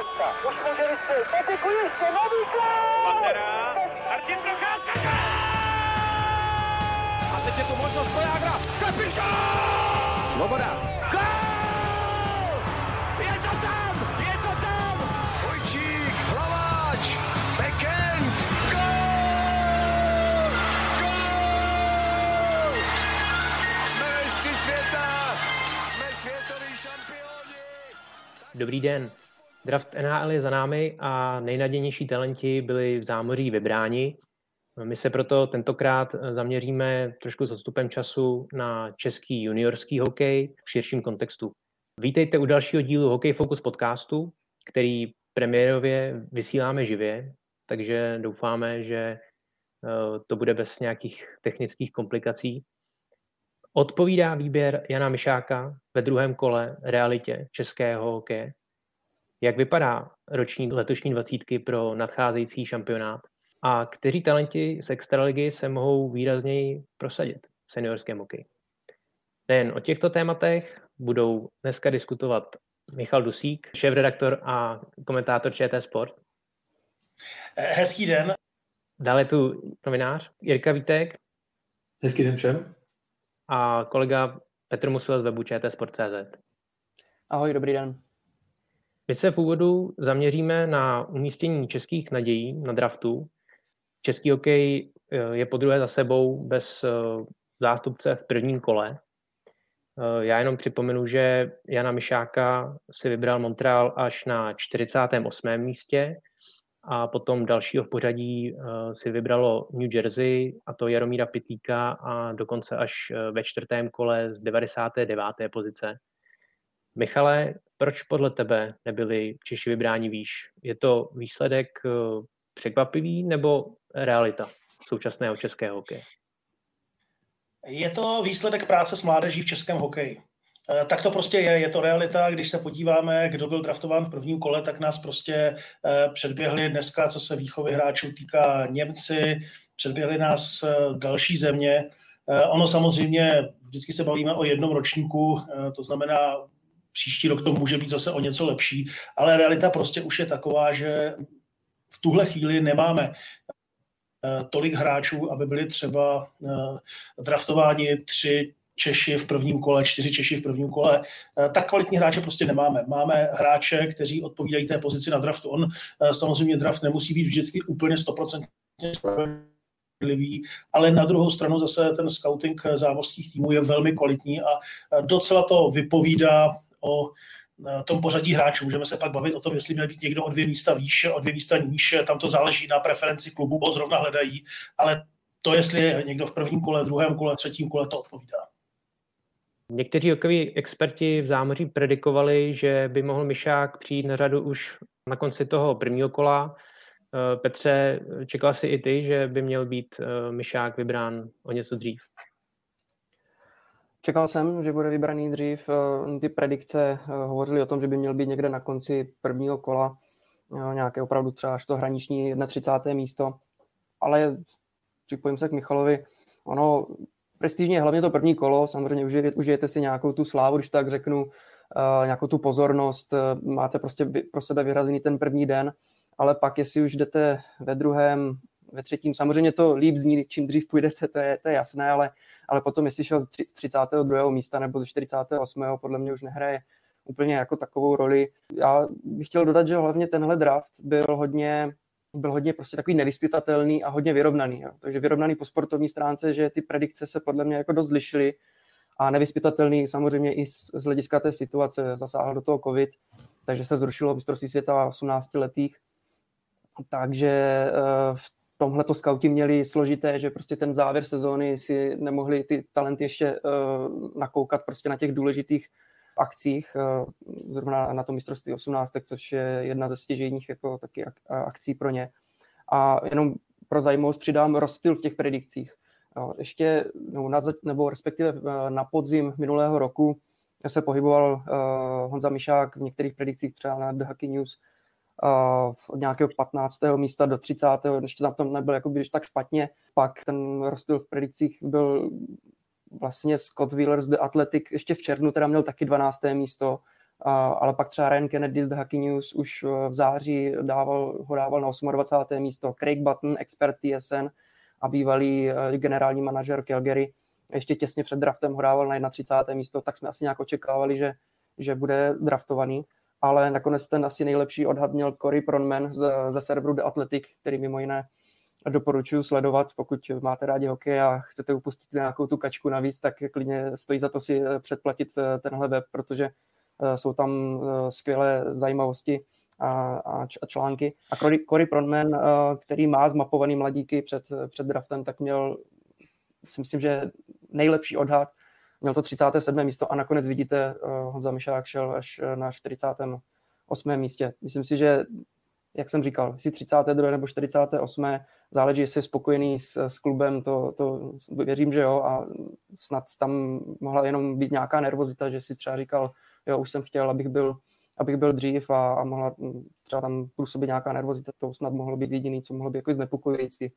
Už může vystřelit. Patiku ještě, nový gol! Pantera, Martin Procházka, A teď je tu možnost Stojágra, kapitán! Svoboda. Gol! Je to tam, je to tam! Vojčík, Hlaváč, Bekend, gol! Gol! Jsme mistři světa, jsme světoví šampioni. Dobrý den. Draft NHL je za námi a nejnadějnější talenti byli v zámoří vybráni. My se proto tentokrát zaměříme trošku s odstupem času na český juniorský hokej v širším kontextu. Vítejte u dalšího dílu Hokej Focus podcastu, který premiérově vysíláme živě, takže doufáme, že eh, to bude bez nějakých technických komplikací. Odpovídá výběr Jana Mišáka ve druhém kole realitě českého hokeje. Jak vypadá roční letošní dvacítky pro nadcházející šampionát? A kteří talenti z extraligy se mohou výrazněji prosadit v seniorském hokeji? Nejen o těchto tématech budou dneska diskutovat Michal Dusík, šéf-redaktor a komentátor ČT Sport. Hezký den. Dále tu novinář Jirka Vítek. Hezký den všem. A kolega Petr Musil z webu ČT Sport.cz. Ahoj, dobrý den. My se v úvodu zaměříme na umístění českých nadějí na draftu. Český hokej eh, je po druhé za sebou bez eh, zástupce v prvním kole. Eh, já jenom připomenu, že Jana Mišáka si vybral Montreal až na 48. místě a potom dalšího v pořadí si vybralo New Jersey a to Jaromíra Pitlíka a dokonce až ve čtvrtém kole z 99. pozice. Michale, proč podle tebe nebyli Češi vybráni výš? Je to výsledek eh, překvapivý nebo realita současného českého hokeje? Je to výsledek práce s mládeží v českém hokeji. Eh, tak to prostě je, je to realita. Když se podíváme, kdo byl draftován v prvním kole, tak nás prostě eh, předběhli dneska, co se výchovy hráčů týká Němci, předběhli nás další země. Ono samozřejmě, vždycky se bavíme o jednom ročníku, to znamená příští rok to může být zase o něco lepší, ale realita prostě už je taková, že v tuhle chvíli nemáme eh, tolik hráčů, aby byli třeba eh, draftováni tři Češi v prvním kole, čtyři Češi v prvním kole. Eh, tak kvalitní hráče prostě nemáme. Máme hráče, kteří odpovídají té pozici na draftu. On samozřejmě draft nemusí být vždycky úplně 100% spravedlivý, ale na druhou stranu zase ten scouting zámořských týmů je velmi kvalitní a docela to vypovídá o eh, tom pořadí hráčů. Můžeme se pak bavit o tom, jestli měl být někdo o dvě místa výše, o dvě místa níže, tam to záleží na preferenci klubu, bo zrovna hledají, ale to, jestli je někdo v prvním kole, druhém kole, třetím kole, to odpovídá. Někteří hokejoví experti v zámoří predikovali, že by mohl Mišák přijít na řadu už na konci toho prvního kola. Eh, Petře, čekal jsi i ty, že by měl být eh, Mišák vybrán o něco dřív? Čekal jsem, že bude vybraný dřív. Eh, ty predikce eh, hovořily o tom, že by měl být někde na konci prvního kola, eh, nějaké opravdu třeba až to hraniční 31. místo. Ale připojím se k Michalovi, ono prestižně hlavně to první kolo, samozřejmě užijete, užijete si nějakou tu slávu, když tak řeknu, nějakou tu pozornost, máte prostě pro sebe vyrazený ten první den, ale pak, jestli už jdete ve druhém, ve třetím, samozřejmě to líp zní, čím dřív půjdete, to je, to je jasné, ale ale potom jestli šel z 32. místa nebo ze 48. podle mě už nehraje úplně jako takovou roli. Já bych chtěl dodat, že hlavně tenhle draft byl hodně byl hodně prostě takový nevyspytatelný a hodně vyrovnaný. Jo. Takže vyrovnaný po sportovní stránce, že ty predikce se podle mě jako dost lišily a nevyspytatelný samozřejmě i z, z hlediska té situace. Zasáhl do toho covid, takže se zrušilo mistrovství světa 18 letých. Takže uh, v tomhle to scouti měli složité, že prostě ten závěr sezóny si nemohli ty talenty ještě uh, nakoukat prostě na těch důležitých akcích, uh, zrovna na to mistrovství 18, což je jedna ze stěžejních jako taky ak- akcí pro ně. A jenom pro zajímavost přidám rozptyl v těch predikcích. Ještě, nebo, na, nebo respektive na podzim minulého roku se pohyboval uh, Honza Mišák v některých predikcích třeba na The Hockey News od nějakého 15. místa do 30. ještě tam to nebyl jako když tak špatně. Pak ten rozdíl v predikcích byl vlastně Scott Wheeler z The Athletic ještě v červnu teda měl taky 12. místo ale pak třeba Ryan Kennedy z The Hockey News už v září dával, ho dával na 28. místo, Craig Button, expert TSN a bývalý generální manažer Calgary, ještě těsně před draftem ho dával na 31. místo, tak jsme asi nějak očekávali, že, že bude draftovaný ale nakonec ten asi nejlepší odhad měl Cory Pronman ze, ze serveru The Athletic, který mimo jiné doporučuji sledovat, pokud máte rádi hokej a chcete upustit nějakou tu kačku navíc, tak klidně stojí za to si eh, předplatit eh, tenhle web, protože eh, jsou tam skvělé zajímavosti a, a, a články. A Cory, Cory Pronman, který má zmapovaný mladíky před, před draftem, tak měl, si myslím, že nejlepší odhad měl to 37. místo a nakonec vidíte, uh, Honza Mišák šel až eh, na 48. místě. Myslím si, že jak jsem říkal, jestli 32. nebo 48. záleží, jestli je spokojený s, s klubem, to, to věřím, že jo, a snad tam mohla jenom být nějaká nervozita, že si třeba říkal, jo, už jsem chtěl, abych byl, abych byl dřív a, a mohla třeba tam působit nějaká nervozita, to snad mohlo být jediný, co mohlo být jako znepokojující,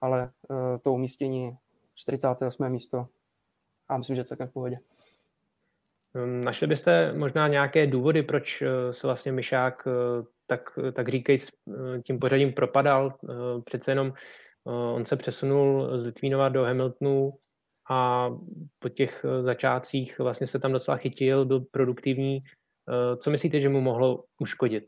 ale uh, to umístění 48. místo a myslím, že to tak v pohodě. Hm, našli byste možná nějaké důvody, proč eh, se vlastně Myšák eh, tak, tak říkej eh, tím pořadím propadal. Přece jenom on se přesunul z Litvínova do Hamiltonu a po těch začátcích vlastně se tam docela chytil, byl produktivní. Co myslíte, že mu mohlo uškodit?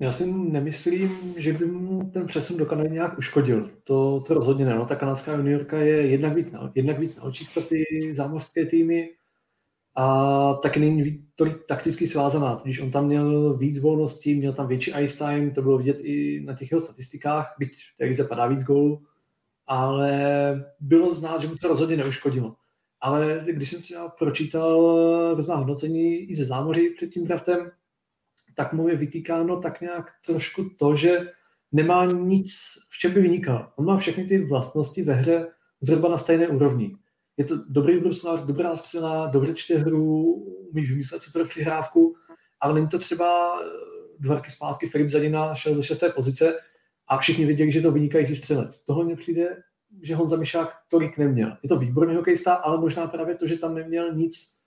Já si nemyslím, že by mu ten přesun do Kanady nějak uškodil. To, to rozhodně ne. No, ta kanadská juniorka je jednak víc, na, jednak víc na očích pro ty zámořské týmy a taky není tolik takticky svázaná. Když on tam měl víc volností, měl tam větší ice time, to bylo vidět i na těch jeho statistikách, byť tady zapadá víc gólů, ale bylo znát, že mu to rozhodně neuškodilo. Ale když jsem si pročítal různá hodnocení i ze zámoří před tím draftem, tak mu je vytýkáno tak nějak trošku to, že nemá nic, v čem by vynikal. On má všechny ty vlastnosti ve hře zhruba na stejné úrovni. Je to dobrý bruslař, dobrá střela, dobře čte hru, umí vymyslet super přihrávku, ale není to třeba eh, dva roky zpátky Filip Zadina šel ze šesté pozice a všichni věděli, že to vynikající střelec. Tohle mně přijde, že Honza Mišák tolik neměl. Je to výborný hokejista, ale možná právě to, že tam neměl nic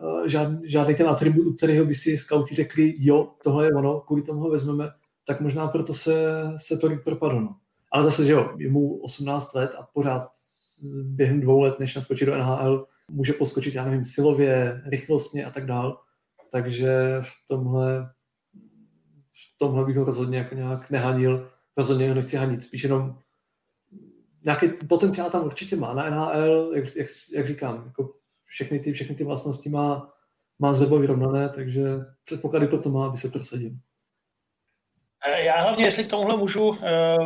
Eh, žádný, ten atribut, u kterého by si scouti řekli, jo, tohle je ono, kvůli tomu ho vezmeme, tak možná proto se, se tolik propadlo. No. Ale zase, že jo, je mu 18 let a pořád během dvou let, než naskočí do NHL, může poskočit, já nevím, silově, rychlostně a tak dál. Takže v tomhle, v tomhle bych ho rozhodně jako nějak nehanil, rozhodně ho nechci hanit, spíš jenom nějaký potenciál tam určitě má na NHL, jak, jak, jak říkám, jako všechny ty, všechny ty vlastnosti má, má zhruba vyrovnané, takže předpoklady pro to má, aby se prosadil. Eh, já hlavně, jestli k tomuhle můžu, eh,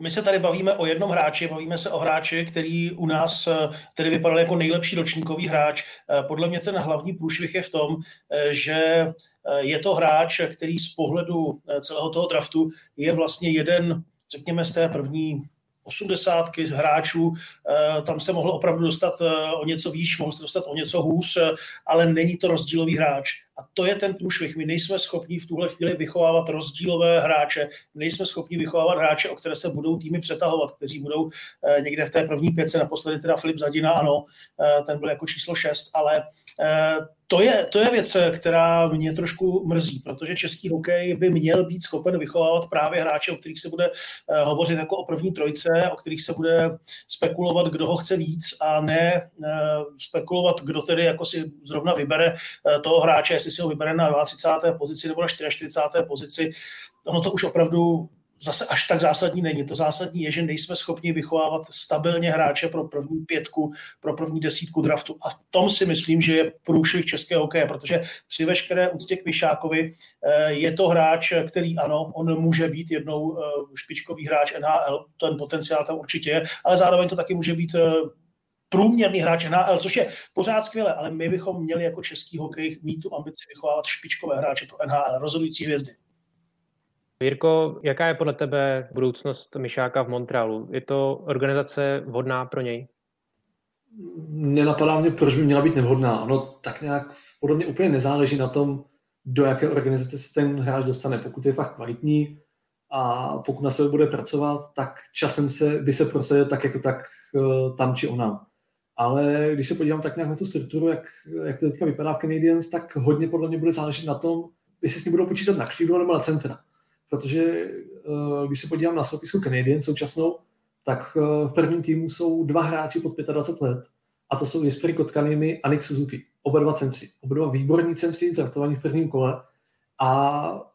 my se tady bavíme o jednom hráči, bavíme se o hráči, který u nás eh, tedy vypadal jako nejlepší ročníkový hráč. Podle mě ten hlavní průšvih je v tom, že je to hráč, který z pohledu celého toho draftu je vlastně jeden, řekněme, z té první osmdesátky hráčů, eh, tam se mohl opravdu dostat eh, o něco výš, mohl se dostat o něco hůř, eh, ale není to rozdílový hráč. A to je ten průšvih. My nejsme schopni v tuhle chvíli vychovávat rozdílové hráče, nejsme schopni vychovávat hráče, o které se budou týmy přetahovat, kteří budou někde v té první pětce, naposledy teda Filip Zadina, ano, ten byl jako číslo 6, ale to je, to je věc, která mě trošku mrzí, protože český hokej by měl být schopen vychovávat právě hráče, o kterých se bude uh, hovořit jako o první trojce, o kterých se bude spekulovat, kdo ho chce víc a ne uh, spekulovat, kdo tedy jako si zrovna vybere uh, toho hráče, jestli si ho vybere na 32. pozici nebo na 44. pozici. Ono to už opravdu zase až tak zásadní není. To zásadní je, že nejsme schopni vychovávat stabilně hráče pro první pětku, pro první desítku draftu. A v tom si myslím, že je průšvih českého hokeje, protože při veškeré úctě k Vyšákovi eh, je to hráč, který ano, on může být jednou eh, špičkový hráč NHL, ten potenciál tam určitě je, ale zároveň to taky může být eh, průměrný hráč NHL, což je pořád skvělé, ale my bychom měli jako český hokej mít tu ambici vychovávat špičkové hráče pro NHL, rozhodující hvězdy. Jirko, jaká je podle tebe budoucnost Myšáka v Montrealu? Je to organizace vhodná pro něj? Nenapadá mě, proč by měla být nevhodná. Ono tak nějak podle mě úplně nezáleží na tom, do jaké organizace se ten hráč dostane. Pokud je fakt kvalitní a pokud na sebe bude pracovat, tak časem se, by se prosadil tak jako tak eh, tam či onam. ale když se podívám tak nějak na tu strukturu, jak, jak to teďka vypadá v Canadiens, tak hodně podle mě bude záležet na tom, jestli s ní budou počítat na křídlo nebo na centra. Protože eh, když se podívám na soupisku Canadiens současnou, tak eh, v prvním týmu jsou dva hráči pod 25 let. A to jsou Jesperi Kotkanimi a Nick Suzuki. Oba dva centři. Oba dva výborní centři, draftovaní v prvním kole. A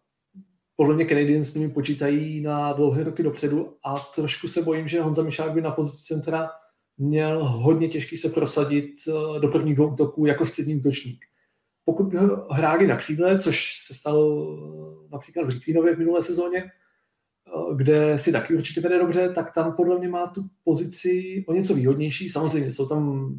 podle mě Canadiens s nimi počítají na dlouhé roky dopředu a trošku se bojím, že Honza Mišák by na pozici centra měl hodně těžký se prosadit eh, do prvních dvou útoků jako střední útočník. Pokud hráli na křídle, což se stalo eh, například v Litvínově v minulé sezóně, eh, kde si taky určitě vede dobře, tak tam podle mě má tu pozici o něco výhodnější. Samozřejmě jsou tam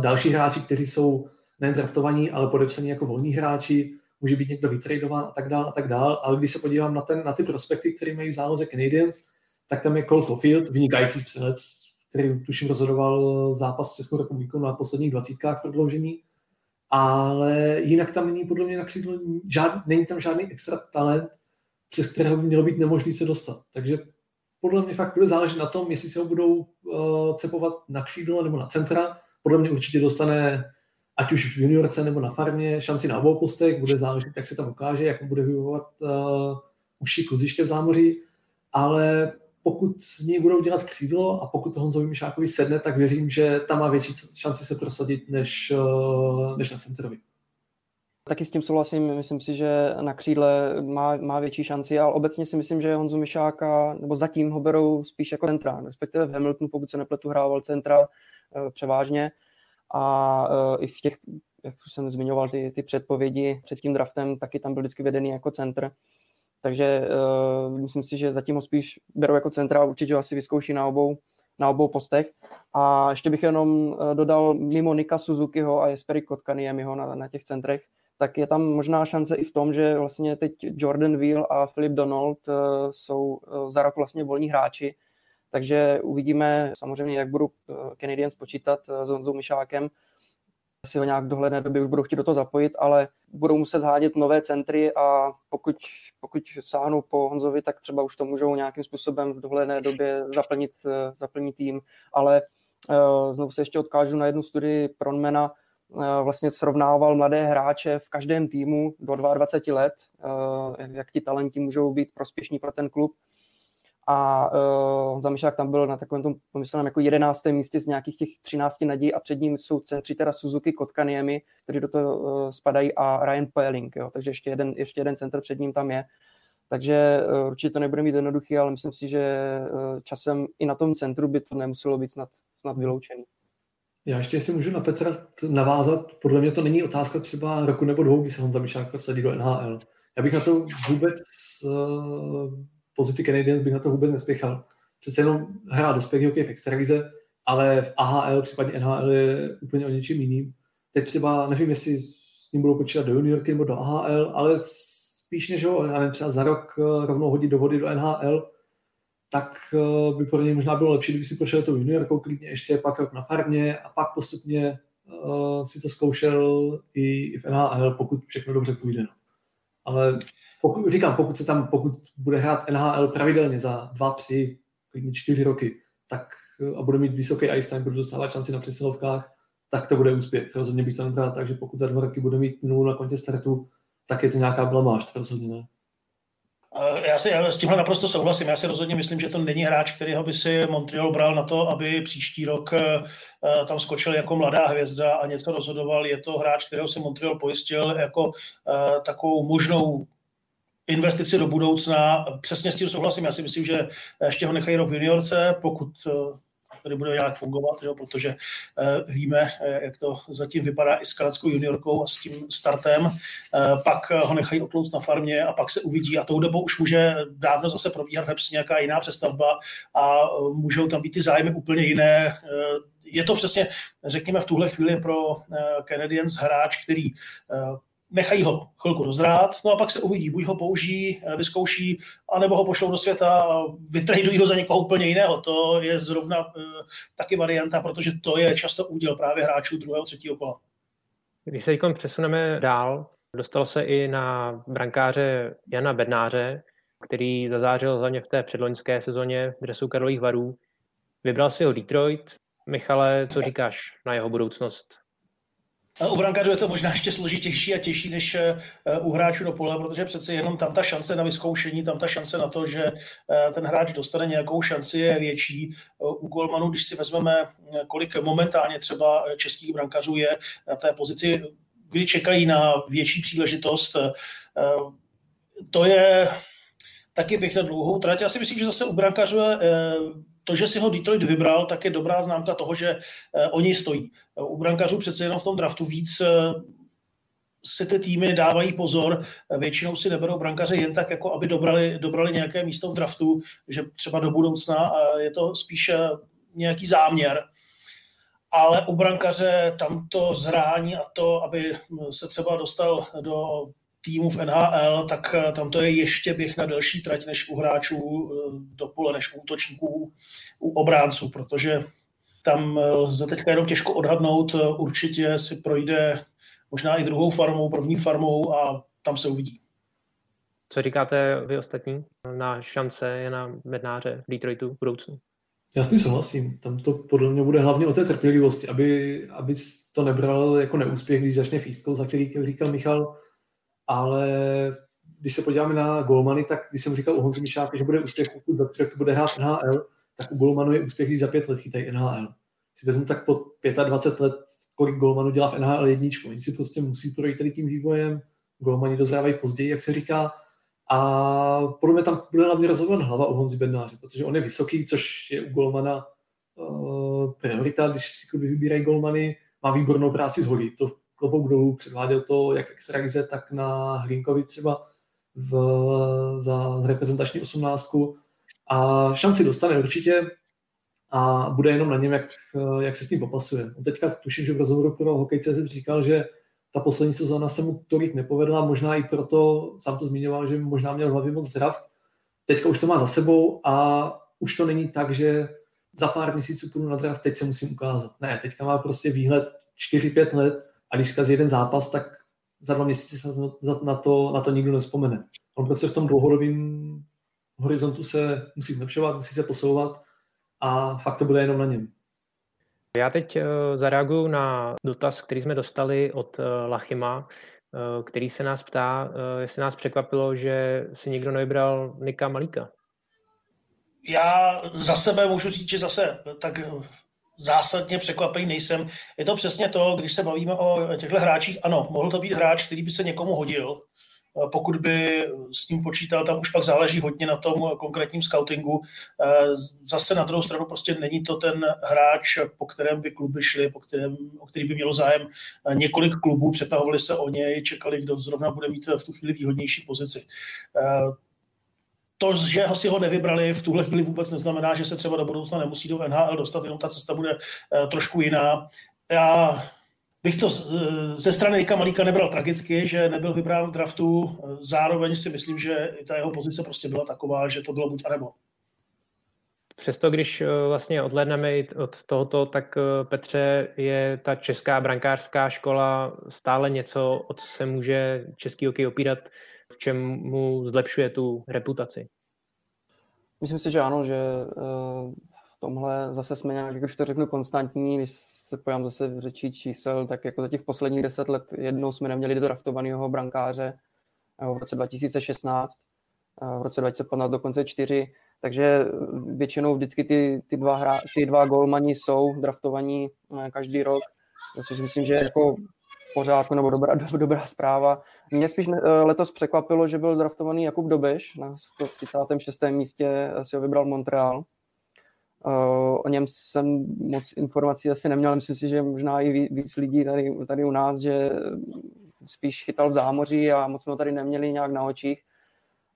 další hráči, kteří jsou nejen draftovaní, ale podepsaní jako volní hráči, může být někdo vytradován a tak dále a tak dále, ale když se podívám na, ten, na ty prospekty, které mají v záloze Canadiens, tak tam je Cole Caulfield, vynikající střelec, který tuším rozhodoval zápas s Českou republikou na posledních dvacítkách prodloužení, ale jinak tam není podle mě na křídlo, žád, není tam žádný extra talent, přes kterého by mělo být nemožné se dostat. Takže podle mě fakt bude záležet na tom, jestli se ho budou uh, cepovat na křídlo nebo na centra. Podle mě určitě dostane ať už v juniorce nebo na farmě, šanci na obou postech, bude záležet, jak se tam ukáže, jak bude vyhovovat uh, užší kluziště v zámoří, ale pokud z ní budou dělat křídlo a pokud to Honzovi Mišákovi sedne, tak věřím, že tam má větší šanci se prosadit než, uh, než na centrovi. Taky s tím souhlasím, myslím si, že na křídle má, má větší šanci, ale obecně si myslím, že Honzu Mišáka, nebo zatím ho berou spíš jako centra, respektive v Hamiltonu, pokud se nepletu, hrával centra uh, převážně, a uh, i v těch, jak už jsem zmiňoval, ty, ty předpovědi před tím draftem, taky tam byl vždycky vedený jako centr. Takže uh, myslím si, že zatím ho spíš berou jako centra určitě ho asi vyzkouší na obou, na obou postech. A ještě bych jenom uh, dodal mimo Nika Suzukiho a Jesperi Kotkaniemiho na, na těch centrech, tak je tam možná šance i v tom, že vlastně teď Jordan Wheel a Philip Donald uh, jsou uh, za rok vlastně volní hráči, takže uvidíme samozřejmě, jak budou eh, Canadiens počítat eh, s Honzou Mišákem, si ho nějak v dohledné době už budou chtít do toho zapojit, ale budou muset hádět nové centry a pokud, pokud sáhnou po Honzovi, tak třeba už to můžou nějakým způsobem v dohledné době zaplnit, eh, zaplnit tým, ale znovu se ještě odkážu na jednu studii Pronmana, vlastně srovnával mladé hráče v každém týmu do 22 let, jak ti talenti můžou být prospěšní pro ten klub a uh, Zamišák tam byl na takovém tom pomyslném jako jedenáctém místě z nějakých těch 13 nadějí a před ním jsou centři teda Suzuki Kotkaniemi, kteří do toho uh, spadají a Ryan Poeling, jo, takže ještě jeden, ještě jeden center před ním tam je. Takže uh, určitě to nebude mít jednoduchý, ale myslím si, že uh, časem i na tom centru by to nemuselo být snad, snad vyloučený. Já ještě si můžu na Petra navázat. Podle mě to není otázka třeba roku nebo dvou, kdy se Honza Mišák prosadí do NHL. Já bych na to vůbec uh, pozici Canadiens bych na to vůbec nespěchal. Přece jenom hrát dospělý hokej v extralize, ale v AHL, případně NHL je úplně o něčím jiným. Teď třeba, nevím, jestli s ním budou počítat do juniorky nebo do AHL, ale spíš než ho, nevím, třeba za rok eh, rovnou hodit do vody do NHL, tak eh, by pro něj možná bylo lepší, kdyby si prošel tou juniorkou klidně ještě pak rok na farmě a pak postupně uh, si to zkoušel i, i v NHL, pokud všechno dobře půjde. No. Ale pokud, říkám, pokud se tam, pokud bude hrát NHL pravidelně za dva, tři, klidně čtyři roky, tak a bude mít vysoký ice time, bude dostávat šanci na přesilovkách, tak to bude úspěch. Rozhodně bych to nebral tak, že pokud za dva roky bude mít nulu na kontě startu, tak je to nějaká blamáž, rozhodně ne. Já si s tímhle naprosto souhlasím. Já si rozhodně myslím, že to není hráč, kterýho by si Montreal bral na to, aby příští rok eh, tam skočil jako mladá hvězda a něco rozhodoval. Je to hráč, kterého si Montreal pojistil jako eh, takovou možnou investici do budoucna. Přesně s tím souhlasím. Já si myslím, že ještě ho nechají rok v juniorce, pokud eh, tady bude nějak fungovat, jo, protože uh, víme, eh, jak to zatím vypadá i s kanadskou juniorkou a s tím startem. Uh, pak ho nechají otlouct na farmě a pak se uvidí a tou dobou už může dávno zase probíhat v nějaká jiná přestavba a uh, můžou tam být ty zájmy úplně jiné. Uh, je to přesně, řekněme, v tuhle chvíli pro uh, Canadiens hráč, který uh, nechají ho chvilku dozrát, no a pak se uvidí, buď ho použijí, eh, vyzkouší, anebo ho pošlou do světa a vytradují ho za někoho úplně jiného. To je zrovna uh, taky varianta, protože to je často úděl právě hráčů druhého, třetího kola. Když se teď přesuneme dál, dostal se i na brankáře Jana Bednáře, který zazářil hlavně v té předloňské sezóně v dresu Karlových varů. Vybral si ho Detroit, Michale, co říkáš na jeho budoucnost? U brankářů je to možná ještě složitější a těžší než eh, u hráčů do pole, protože přece jenom tam ta šance na vyzkoušení, tam ta šance na to, že eh, ten hráč dostane nějakou šanci je větší. U golmanů, když si vezmeme, kolik momentálně třeba českých brankářů je na té pozici, kdy čekají na větší příležitost, eh, to je taky bych na dlouhou trať. Já si myslím, že zase u brankářů je to, že si ho Detroit vybral, tak je dobrá známka toho, že uh, oni stojí. U brankařů přece jenom v tom draftu víc uh, si ty týmy dávají pozor, většinou si neberou brankaře jen tak, jako aby dobrali, dobrali nějaké místo v draftu, že třeba do budoucna je to spíš nějaký záměr. Ale u brankaře tam to zrání a to, aby se třeba dostal do týmů v NHL, tak eh, tam to je ještě běh na delší trať než u hráčů eh, do pole, než u útočníků, u obránců, protože tam eh, lze teďka jenom těžko odhadnout, určitě si projde možná i druhou farmou, první farmou a tam se uvidí. Co říkáte vy ostatní na šance na mednáře v Detroitu v budoucnu? Já s tím souhlasím. Tam to podle mě bude hlavně o té trpělivosti, aby, aby to nebral jako neúspěch, když začne fístkou, za který říkal Michal, ale když se podíváme na golmany, tak když jsem říkal u Honzi Mišáka, že bude úspěch, pokud za tři roky bude hrát NHL, tak u golmanu je úspěch, když za pět let chytají NHL. Si vezmu tak po 25 let, kolik golmanů dělá v NHL jedničku. Oni si prostě musí projít tady tím vývojem, golmani dozrávají později, jak se říká, a podle mě tam bude hlavně rozhodovat hlava u Honzi Bednáře, protože on je vysoký, což je u golmana uh, priorita, když si vybírají golmany, má výbornou práci z hodí. To klobouk dolů, předváděl to jak extralize, tak na Hlinkovi třeba v, za, reprezentační osmnáctku a šanci dostane určitě a bude jenom na něm, jak, jak se s tím popasuje. On teďka tuším, že v rozhovoru pro Hokej.cz říkal, že ta poslední sezóna se mu tolik nepovedla, možná i proto, sám to zmiňoval, že možná měl hlavě moc draft. Teďka už to má za sebou a už to není tak, že za pár měsíců půjdu na draft, teď se musím ukázat. Ne, teďka má prostě výhled 4-5 let a když zkazí jeden zápas, tak za dva měsíce se na to, na to nikdo nespomene. On prostě v tom dlouhodobém horizontu se musí zlepšovat, musí se posouvat a fakt to bude jenom na něm. Já teď eh, zareaguju na dotaz, který jsme dostali od eh, Lachima, eh, který se nás ptá, jestli nás překvapilo, že si někdo nevybral Nika Malíka. Já za sebe můžu říct, že zase tak zásadně překvapený nejsem. Je to přesně to, když se bavíme o těchto hráčích, ano, mohl to být hráč, který by se někomu hodil, pokud by s tím počítal, tam už pak záleží hodně na tom konkrétním scoutingu. Zase na druhou stranu prostě není to ten hráč, po kterém by kluby šly, po kterém, o který by mělo zájem několik klubů, přetahovali se o něj, čekali, kdo zrovna bude mít v tu chvíli výhodnější pozici to, že ho si ho nevybrali v tuhle chvíli vůbec neznamená, že se třeba do budoucna nemusí do NHL dostat, jenom ta cesta bude uh, trošku jiná. Já bych to ze strany Ika Malíka nebral tragicky, že nebyl vybrán v draftu. Zároveň si myslím, že ta jeho pozice prostě byla taková, že to bylo buď anebo. Přesto, když eh, vlastně odhledneme od tohoto, tak eh, Petře je ta česká brankářská škola stále něco, o co se může český hokej opírat v čem mu zlepšuje tu reputaci? Myslím si, že ano, že eh, v tomhle zase jsme nějak, když to řeknu, konstantní, když se pojám zase v řečí čísel, tak jako za těch posledních deset let jednou jsme neměli draftovaného brankáře eh, v roce 2016, eh, v roce 2015 dokonce čtyři, takže většinou vždycky ty, ty, dva, hra, ty dva golmani jsou draftovaní každý rok, což myslím, že jako pořádku nebo dobrá, dobrá zpráva. Mě spíš eh, letos překvapilo, že byl draftovaný Jakub Dobeš na 136. místě, si ho vybral Montreal. Eh, o něm jsem moc informací asi neměl, myslím si, že možná i víc lidí tady, tady u nás, že spíš chytal v zámoří a moc jsme ho tady neměli nějak na očích.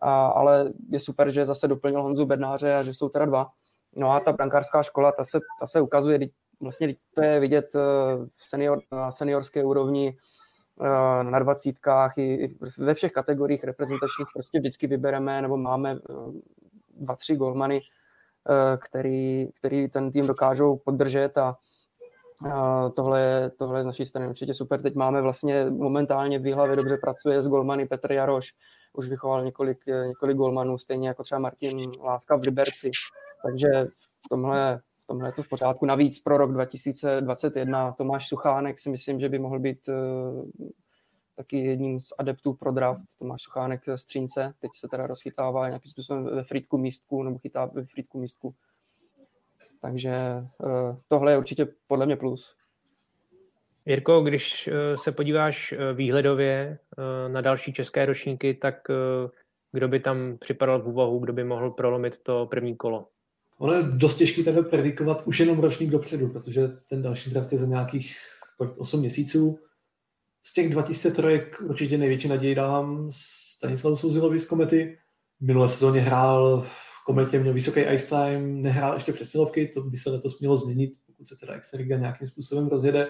A, ale je super, že zase doplnil Honzu Bednáře a že jsou teda dva. No a ta brankářská škola, ta se, ta se ukazuje, vlastně to je vidět eh, v senior, na seniorské úrovni, eh, na dvacítkách i ve všech kategoriích reprezentačních prostě vždycky vybereme nebo máme eh, dva, tři golmany, který, který ten tým dokážou podržet a tohle, tohle je z naší strany určitě super. Teď máme vlastně momentálně v Výhlavě dobře pracuje s golmany Petr Jaroš, už vychoval několik, několik golmanů, stejně jako třeba Martin Láska v Liberci. Takže v tomhle v tomhle je to v pořádku. Navíc pro rok 2021 Tomáš Suchánek si myslím, že by mohl být taky jedním z adeptů pro draft. Tomáš Suchánek z Třínce, teď se teda rozchytává nějakým způsobem ve frýdku místku, nebo chytá ve frýdku místku. Takže tohle je určitě podle mě plus. Jirko, když se podíváš výhledově na další české ročníky, tak kdo by tam připadal v úvahu, kdo by mohl prolomit to první kolo? Ono je dost těžké takhle predikovat už jenom ročník dopředu, protože ten další draft je za nějakých 8 měsíců. Z těch 2003 určitě největší naději dávám Stanislavu Souzilovi z Komety. V minulé sezóně hrál v Kometě, měl vysoký ice time, nehrál ještě přesilovky, to by se letos mělo změnit, pokud se teda Extraliga nějakým způsobem rozjede.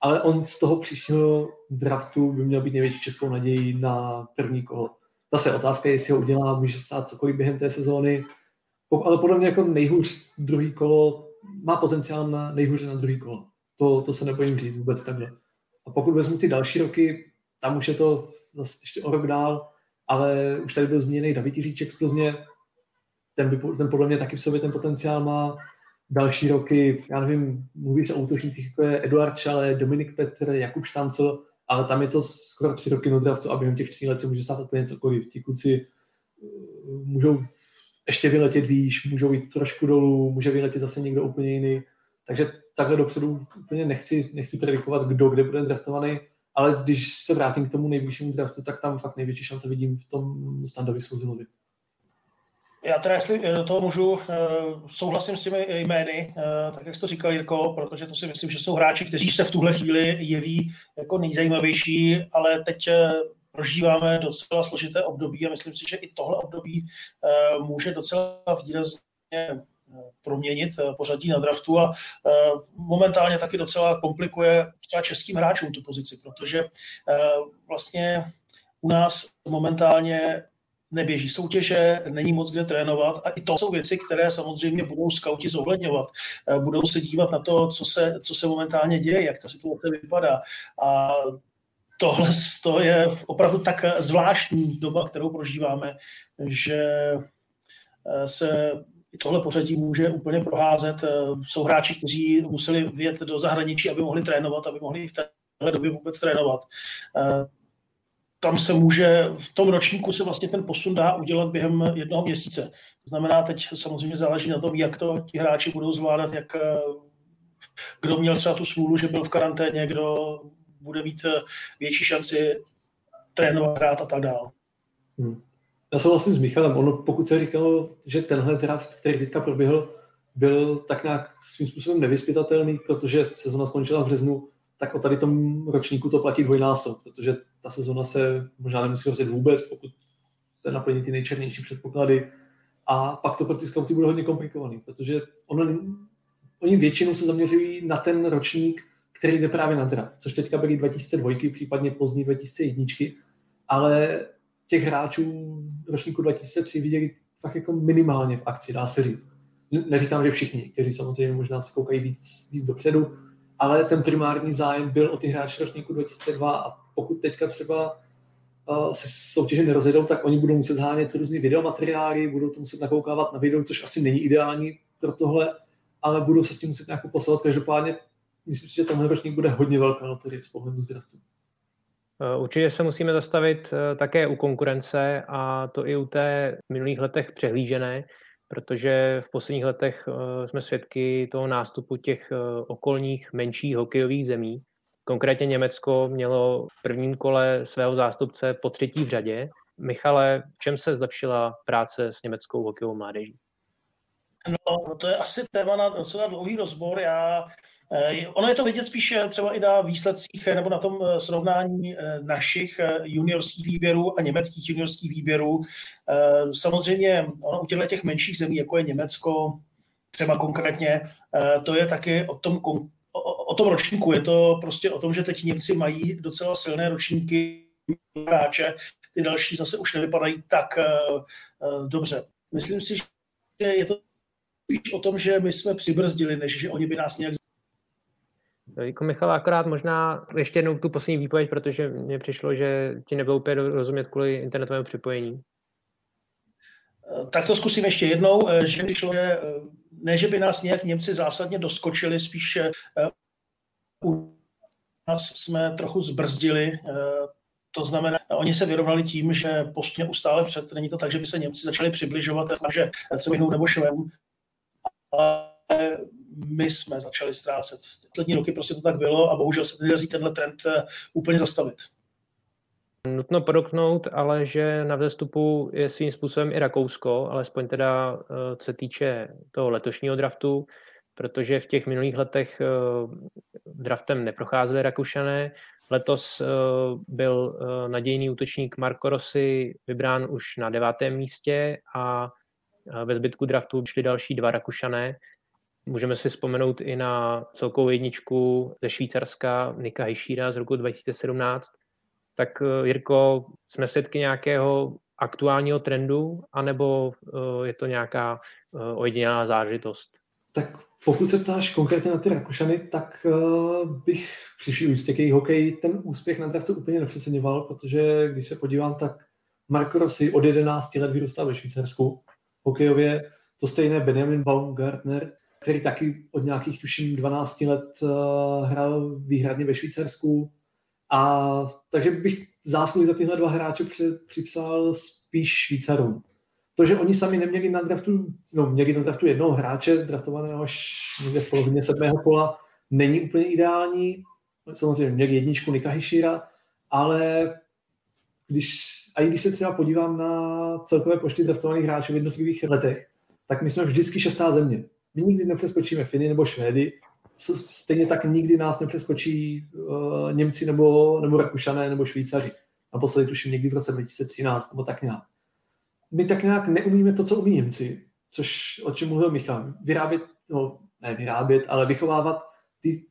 Ale on z toho příštího draftu by měl být největší českou naději na první kolo. Zase otázka je, jestli ho udělá, může stát cokoliv během té sezóny, ale podle mě jako nejhůř druhý kolo, má potenciál na nejhůř na druhý kolo. To, to se nebojím říct vůbec takhle. A pokud vezmu ty další roky, tam už je to zase ještě o rok dál, ale už tady byl zmíněný David Jiříček z Plzně, ten, by, ten podle mě taky v sobě ten potenciál má. Další roky, já nevím, mluví se o útočnících, jako je Eduard Čale, Dominik Petr, Jakub Štancel, ale tam je to skoro tři roky no draftu a během těch tří let se může stát úplně cokoliv. Ti kluci eh, můžou ještě vyletět výš, můžou jít trošku dolů, může vyletět zase někdo úplně jiný. Takže takhle dopředu úplně nechci, nechci predikovat, kdo kde bude draftovaný, ale když se vrátím k tomu nejvyššímu draftu, tak tam fakt největší šance vidím v tom Standovi Svozilovi. Já teda, jestli do toho můžu, eh, souhlasím s těmi jmény, eh, tak jak jsi to říkal, Jirko, protože to si myslím, že jsou hráči, kteří se v tuhle chvíli jeví jako nejzajímavější, ale teď eh, prožíváme docela složité období a myslím si, že i tohle období může docela výrazně proměnit pořadí na draftu a momentálně taky docela komplikuje třeba českým hráčům tu pozici, protože vlastně u nás momentálně neběží soutěže, není moc kde trénovat a i to jsou věci, které samozřejmě budou skauti zohledňovat. Eh, budou se dívat na to, co se, co se momentálně děje, jak ta situace vypadá. A tohle to je opravdu tak zvláštní doba, kterou prožíváme, že eh, se i tohle pořadí může úplně proházet. Eh, jsou hráči, kteří museli vyjet do zahraničí, aby mohli trénovat, aby mohli v téhle době vůbec trénovat tam se může, v tom ročníku se vlastně ten posun dá udělat během jednoho měsíce. To znamená, teď samozřejmě záleží na tom, jak to ti hráči budou zvládat, jak, eh, kdo měl třeba tu smůlu, že byl v karanténě, kdo bude mít eh, větší šanci trénovat, hrát a tak dále. Hmm. Já souhlasím s Michalem. Ono, pokud se říkalo, že tenhle draft, který teďka proběhl, byl tak nějak svým způsobem nevyspytatelný, protože sezona skončila v březnu, tak o tady tom ročníku to platí dvojnásob, protože ta sezona se možná nemusí rozjet vůbec, pokud se naplní ty nejčernější předpoklady. A pak to pro ty scouty bude hodně komplikovaný, protože ono, oni většinou se zaměřují na ten ročník, který jde právě na draft, což teďka byly 2002, případně pozdní 2001, ale těch hráčů ročníku 2003 viděli fakt jako minimálně v akci, dá se říct. Neříkám, že všichni, kteří samozřejmě možná se koukají víc, víc dopředu, ale ten primární zájem byl o ty hráče ročníku 2002 a pokud teďka třeba uh, se soutěže nerozjedou, tak oni budou muset zhánět různé videomateriály, budou to muset nakoukávat na video, což asi není ideální pro tohle, ale budou se s tím muset nějak poslat. Každopádně myslím, že tenhle ročník bude hodně velká loterie z pohledu draftu. Eh, určitě se musíme zastavit eh, také u konkurence a to i u té v minulých letech přehlížené protože v posledních letech eh, jsme svědky toho nástupu těch okolních menších hokejových zemí. Konkrétně Německo mělo v prvním kole svého zástupce po třetí v řadě. Michale, v čem se zlepšila práce s německou hokejovou mládeží? No, to je asi téma na docela dlouhý rozbor. Já ono je to vidět spíše třeba i na výsledcích nebo na tom eh, srovnání eh, našich juniorských výběrů a německých juniorských výběrů. Samozřejmě ono u těch menších zemí, jako je Německo, třeba konkrétně, to je taky o tom, o, o tom ročníku. Je to prostě o tom, že teď Němci mají docela silné ročníky hráče, ty další zase už nevypadají tak dobře. Myslím si, že je to spíš o tom, že my jsme přibrzdili, než že oni by nás nějak jako Michal, akorát možná ještě jednou tu poslední výpověď, protože mně přišlo, že ti nebylo úplně rozumět kvůli internetovému připojení. Tak to zkusím ještě jednou, že šlo je, ne, že by nás nějak Němci zásadně doskočili, spíš u nás jsme trochu zbrzdili to znamená, oni se vyrovnali tím, že postupně ustále před, není to tak, že by se Němci začali přibližovat, že se vyhnou nebo Švédům, ale my jsme začali ztrácet. Poslední roky prostě to tak bylo a bohužel se nedaří tenhle trend eh, úplně zastavit. Nutno podotknout, ale že na vzestupu je svým způsobem i Rakousko, alespoň teda eh, co se týče toho letošního draftu, protože v těch minulých letech eh, draftem neprocházeli Rakušané. Letos byl nadějný útočník Marco Rossi vybrán už na devátém místě a ve zbytku draftu šli další dva Rakušané. Můžeme si vzpomenout i na celkovou jedničku ze Švýcarska Nika Hejšíra z roku 2017. Tak eh, Jirko, jsme svědky nějakého aktuálního trendu, anebo eh, je to nějaká eh, ojedinělá zážitost? Tak pokud se ptáš konkrétně na ty Rakušany, tak bych při vší úctě k hokej ten úspěch na draftu úplně nepřeceňoval, protože když se podívám, tak Marco Rossi od 11 let vyrůstal ve Švýcarsku. Hokejově to stejné Benjamin Baumgartner, který taky od nějakých, tuším, 12 let uh, hrál výhradně ve Švýcarsku. A takže bych zásluhy za tyhle dva hráče připsal spíš Švýcarům. To, že oni sami neměli na draftu, no měli na draftu jednoho hráče, draftovaného až někde v polovině sedmého kola, není úplně ideální. Samozřejmě měli jedničku Nika Hishira, ale když, a i když se třeba podívám na celkové počty draftovaných hráčů v jednotlivých letech, tak my jsme vždycky šestá země. My nikdy nepřeskočíme Finy nebo Švédy, stejně tak nikdy nás nepřeskočí uh, Němci nebo, nebo Rakušané nebo Švýcaři. Naposledy tuším někdy v roce 2013 nebo tak nějak. My tak nějak neumíme to, co umí Němci, což o čem mluvil Michal. Vyrábět, no ne vyrábět, ale vychovávat ty,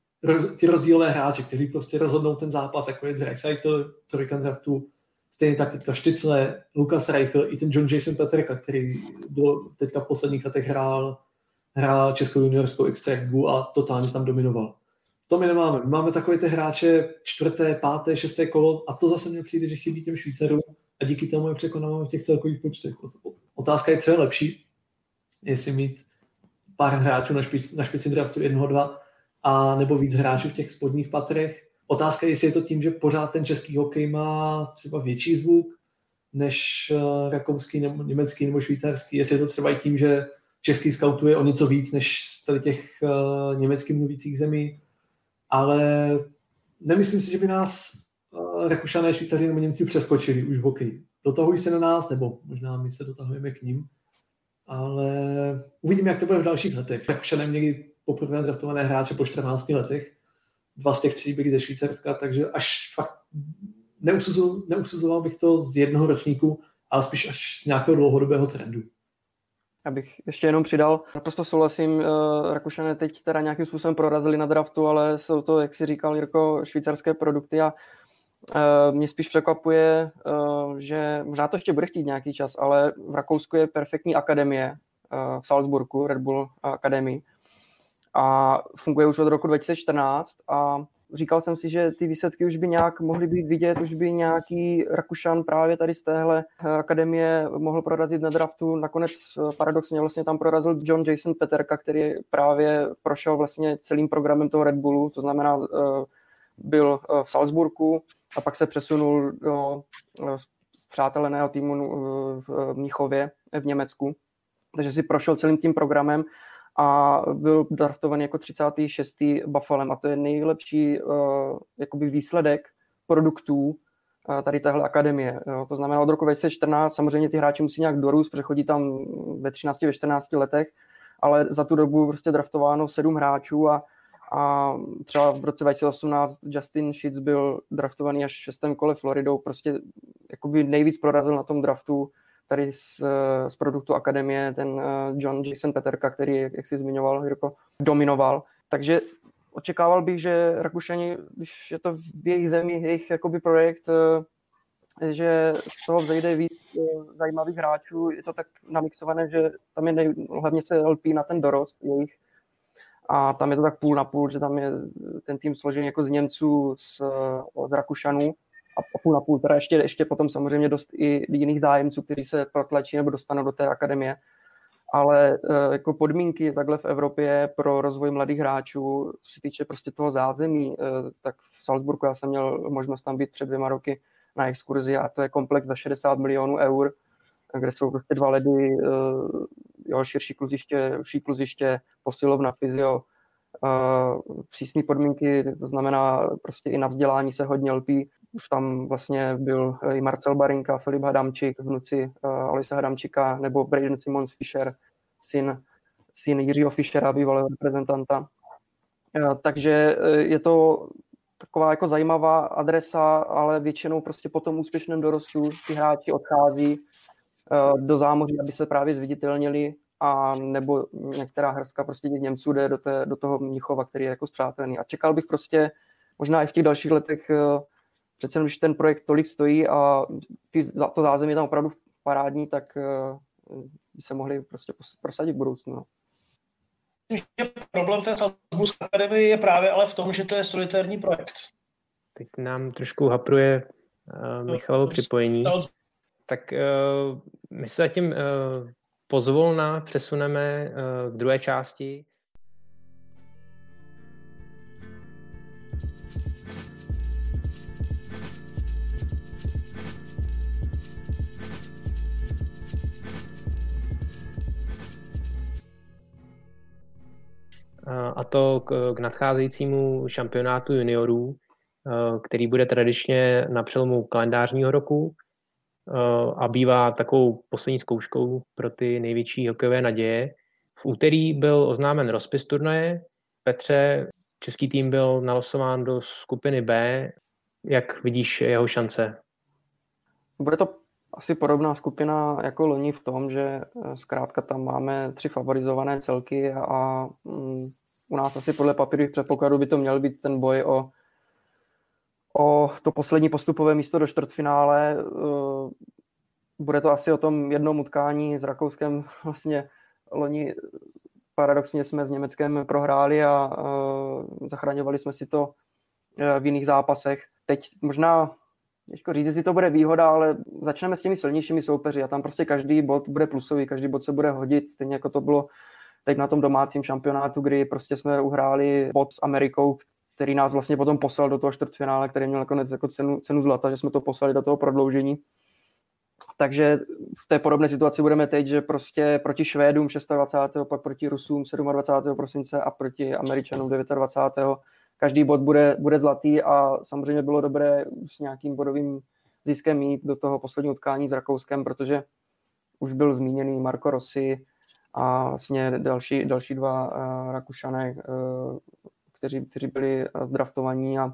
ty rozdílové hráče, kteří prostě rozhodnou ten zápas, jako je Dreisaitl, trojka draftu, stejně tak teďka Štycle, Lukas Reichl, i ten John Jason Peterka, který do teďka v posledních letech hrál hrál českou juniorskou extraligu a totálně tam dominoval. To my nemáme. My máme takové ty hráče čtvrté, páté, šesté kolo a to zase mně přijde, že chybí těm Švýcarům a díky tomu je překonáváme v těch celkových počtech. Otázka je, co je lepší, jestli mít pár hráčů na, špic, na špici draftu jednoho, dva, a nebo víc hráčů v těch spodních patrech. Otázka je, jestli je to tím, že pořád ten český hokej má třeba větší zvuk než uh, rakouský, nebo německý nebo švýcarský. Jestli je to třeba i tím, že český skautuje o něco víc než z těch uh, německy mluvících zemí, ale nemyslím si, že by nás uh, Rakušané, Švýcaři nebo Němci přeskočili už v hokeji. Dotahují se na nás, nebo možná my se dotahujeme k ním, ale uvidíme, jak to bude v dalších letech. Rakušané měli poprvé draftované hráče po 14 letech, dva z těch tří byli ze Švýcarska, takže až fakt neusuzoval bych to z jednoho ročníku, ale spíš až z nějakého dlouhodobého trendu. Já bych ještě jenom přidal, naprosto souhlasím, uh, Rakušané teď teda nějakým způsobem prorazili na draftu, ale jsou to, jak si říkal Jirko, švýcarské produkty a uh, mě spíš překvapuje, uh, že možná to ještě bude chtít nějaký čas, ale v Rakousku je perfektní akademie v Salzburgu, Red Bull Academy a funguje už od roku 2014 a říkal jsem si, že ty výsledky už by nějak mohly být vidět, už by nějaký Rakušan právě tady z téhle eh, akademie mohl prorazit na draftu. Nakonec eh, paradoxně vlastně tam prorazil John Jason Peterka, který právě prošel vlastně celým programem toho Red Bullu, to znamená eh, byl v Salzburgu a pak se přesunul do přáteleného týmu v Mnichově v Německu. Takže si prošel celým tím programem a byl draftovaný jako 36. Buffalem a to je nejlepší uh, jakoby výsledek produktů uh, tady téhle akademie. Jo. To znamená od roku 2014 samozřejmě ty hráči musí nějak dorůst, přechodí tam ve 13, ve 14 letech, ale za tu dobu prostě draftováno sedm hráčů a, a třeba v roce 2018 Justin Sheets byl draftovaný až v šestém kole Floridou, prostě jakoby nejvíc prorazil na tom draftu tady z, z produktu Akademie, ten eh, John Jason Peterka, který, jak si zmiňoval, Jirko, dominoval. Takže očekával bych, že Rakušani, když je to v jejich zemi, jejich jakoby projekt, eh, že z toho vzejde víc eh, zajímavých hráčů. Je to tak namixované, že tam je nej, hlavně se lpí na ten dorost jejich. A tam je to tak půl na půl, že tam je ten tým složený jako z Němců, z, z Rakušanů a půl na půl. Teda ještě, ještě potom samozřejmě dost i jiných zájemců, kteří se protlačí nebo dostanou do té akademie. Ale uh, jako podmínky takhle v Evropě pro rozvoj mladých hráčů, co se týče prostě toho zázemí, uh, tak v Salzburgu já jsem měl možnost tam být před dvěma roky na exkurzi a to je komplex za 60 milionů eur, kde jsou prostě dva ledy, uh, jo, širší kluziště, širší kluziště, posilovna, fyzio, přísné podmínky, to znamená prostě i na vzdělání se hodně lpí. Už tam vlastně byl i Marcel Barinka, Filip Hadamčík, vnuci uh, Alisa Hadamčíka, nebo Braden Simons Fischer, syn, syn Jiřího Fischera, bývalého reprezentanta. Uh, takže je to taková jako zajímavá adresa, ale většinou prostě po tom úspěšném dorostu ty hráči odchází do zámoří, aby se právě zviditelnili a nebo některá hrstka prostě těch Němců jde do, té, do toho Mnichova, který je jako zpřátelený. A čekal bych prostě možná i v těch dalších letech, eh, přece když ten projekt tolik stojí a ty, to zázemí je tam opravdu parádní, tak eh, by se mohli prostě prosadit v budoucnu. No. Problém té Salzburské akademie je právě ale v tom, že to je solitární projekt. Teď nám trošku hapruje uh, Michalovo připojení. Tak uh, my se zatím uh, pozvolna přesuneme eh, k druhé části. A to k, nadcházejícímu šampionátu juniorů, eh, který bude tradičně na přelomu kalendářního roku Eh, a bývá takovou poslední zkouškou pro ty největší hokejové naděje. V úterý byl oznámen rozpis turnaje. Petře, český tým byl nalosován do skupiny B. Jak vidíš jeho šance? Bude to asi podobná skupina jako loni v tom, že eh, zkrátka tam máme tři favorizované celky a mm, u nás asi podle papírových předpokladů by to měl být ten boj o o to poslední postupové místo do čtvrtfinále. Eh, bude to asi o tom jednom utkání s Rakouskem. Vlastně loni paradoxně jsme s Německem prohráli a uh, zachraňovali jsme si to v jiných zápasech. Teď možná, těžko říct, jestli to bude výhoda, ale začneme s těmi silnějšími soupeři a tam prostě každý bod bude plusový, každý bod se bude hodit, stejně jako to bylo teď na tom domácím šampionátu, kdy prostě jsme uhráli bod s Amerikou, který nás vlastně potom poslal do toho čtvrtfinále, který měl nakonec jako cenu, cenu zlata, že jsme to poslali do toho prodloužení. Takže v té podobné situaci budeme teď, že prostě proti Švédům 26. pak proti Rusům 27. prosince a proti Američanům 29. Každý bod bude, bude zlatý a samozřejmě bylo dobré s nějakým bodovým ziskem mít do toho posledního utkání s Rakouskem, protože už byl zmíněný Marco Rossi a vlastně další, další dva uh, Rakušané, uh, kteří, kteří byli eh, draftovaní a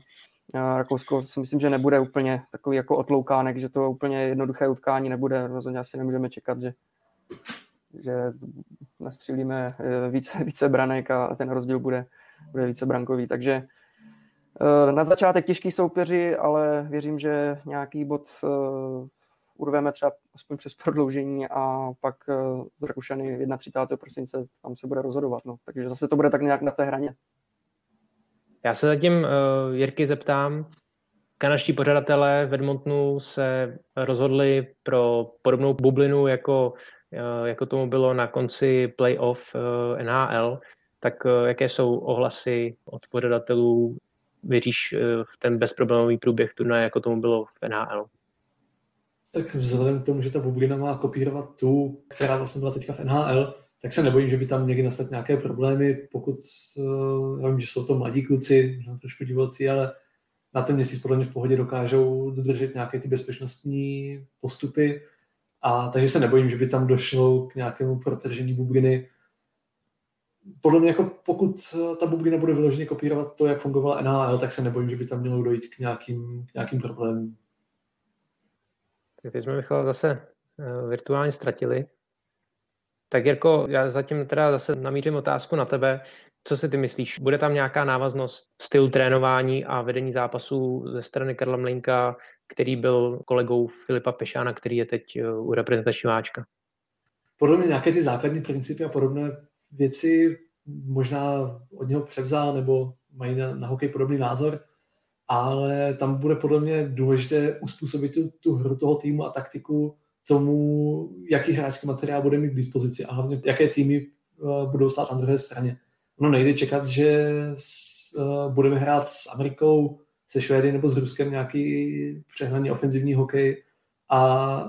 Rakousko si myslím, že nebude úplně takový jako otloukánek, že to úplně jednoduché utkání nebude. Rozhodně asi nemůžeme čekat, že, že nastřílíme více, více branek a ten rozdíl bude, bude více brankový. Takže eh, na začátek těžký soupeři, ale věřím, že nějaký bod urveme třeba aspoň přes prodloužení a pak z Rakušany 31. prosince tam se bude rozhodovat. No. Takže zase to bude tak nějak na té hraně. Já se zatím uh, Jirky zeptám. Kanaští pořadatelé v Edmontonu se rozhodli pro podobnou bublinu, jako, uh, jako tomu bylo na konci playoff uh, eh, NHL. Tak uh, jaké jsou ohlasy od pořadatelů? Věříš uh, v ten bezproblémový průběh turnaje, jako tomu bylo v NHL? Tak vzhledem k tomu, že ta bublina má kopírovat tu, která vlastně byla teďka v NHL, tak se nebojím, že by tam někdy nastat nějaké problémy, pokud, eh, já vím, že jsou to mladí kluci, možná trošku divocí, ale na ten měsíc podle mě v pohodě dokážou dodržet nějaké ty bezpečnostní postupy. A takže se nebojím, že by tam došlo k nějakému protržení bubliny. Podle mě, jako pokud ta bublina bude vyloženě kopírovat to, jak fungovala NHL, tak se nebojím, že by tam mělo dojít k nějakým, k nějakým problémům. Teď jsme Michal zase eh, virtuálně ztratili. Tak Jirko, já zatím teda zase namířím otázku na tebe. Co si ty myslíš? Bude tam nějaká návaznost stylu trénování a vedení zápasů ze strany Karla Mlinka, který byl kolegou Filipa Pešána, který je teď eh, u reprezentačního Váčka? Podle mě nějaké ty základní principy a podobné věci možná od něho převzal nebo mají na, na hokej podobný názor, ale tam bude podle mě důležité uspůsobit tu, tu hru toho týmu a taktiku tomu, jaký hráčský materiál bude mít k dispozici a hlavně jaké týmy uh, budou stát na druhé straně. No nejde čekat, že s, uh, budeme hrát s Amerikou, se Švédy nebo s Ruskem nějaký přehnaný ofenzivní hokej a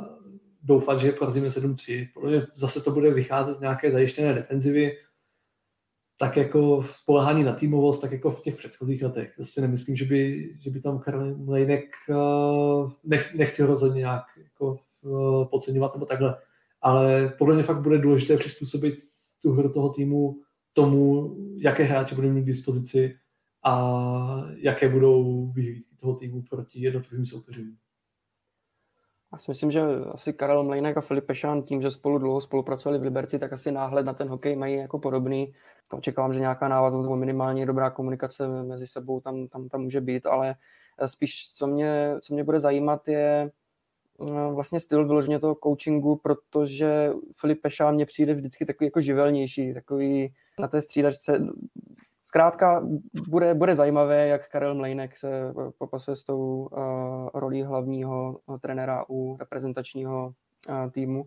doufat, že porazíme 7-3. Protože zase to bude vycházet z nějaké zajištěné defenzivy, tak jako spolehání na týmovost, tak jako v těch předchozích letech. Zase nemyslím, že by, že by tam Karel Mlejnek, uh, nech, nechci rozhodně nějak jako, uh, podceňovat nebo takhle, ale podle mě fakt bude důležité přizpůsobit tu hru toho týmu tomu, jaké hráče budeme mít k dispozici a jaké budou vyhlídky toho týmu proti jednotlivým soupeřům. Já si myslím, že asi Karel Mlejnek a Filip Pešán tím, že spolu dlouho spolupracovali v Liberci, tak asi náhled na ten hokej mají jako podobný. To očekávám, že nějaká návaznost nebo minimálně dobrá komunikace mezi sebou tam, tam, tam může být, ale spíš co mě, co mě bude zajímat je no, vlastně styl vyloženě toho coachingu, protože Filip Pešán mně přijde vždycky takový jako živelnější, takový na té střídačce Zkrátka bude, bude zajímavé, jak Karel Mlejnek se popasuje s tou uh, rolí hlavního uh, trenéra u reprezentačního uh, týmu,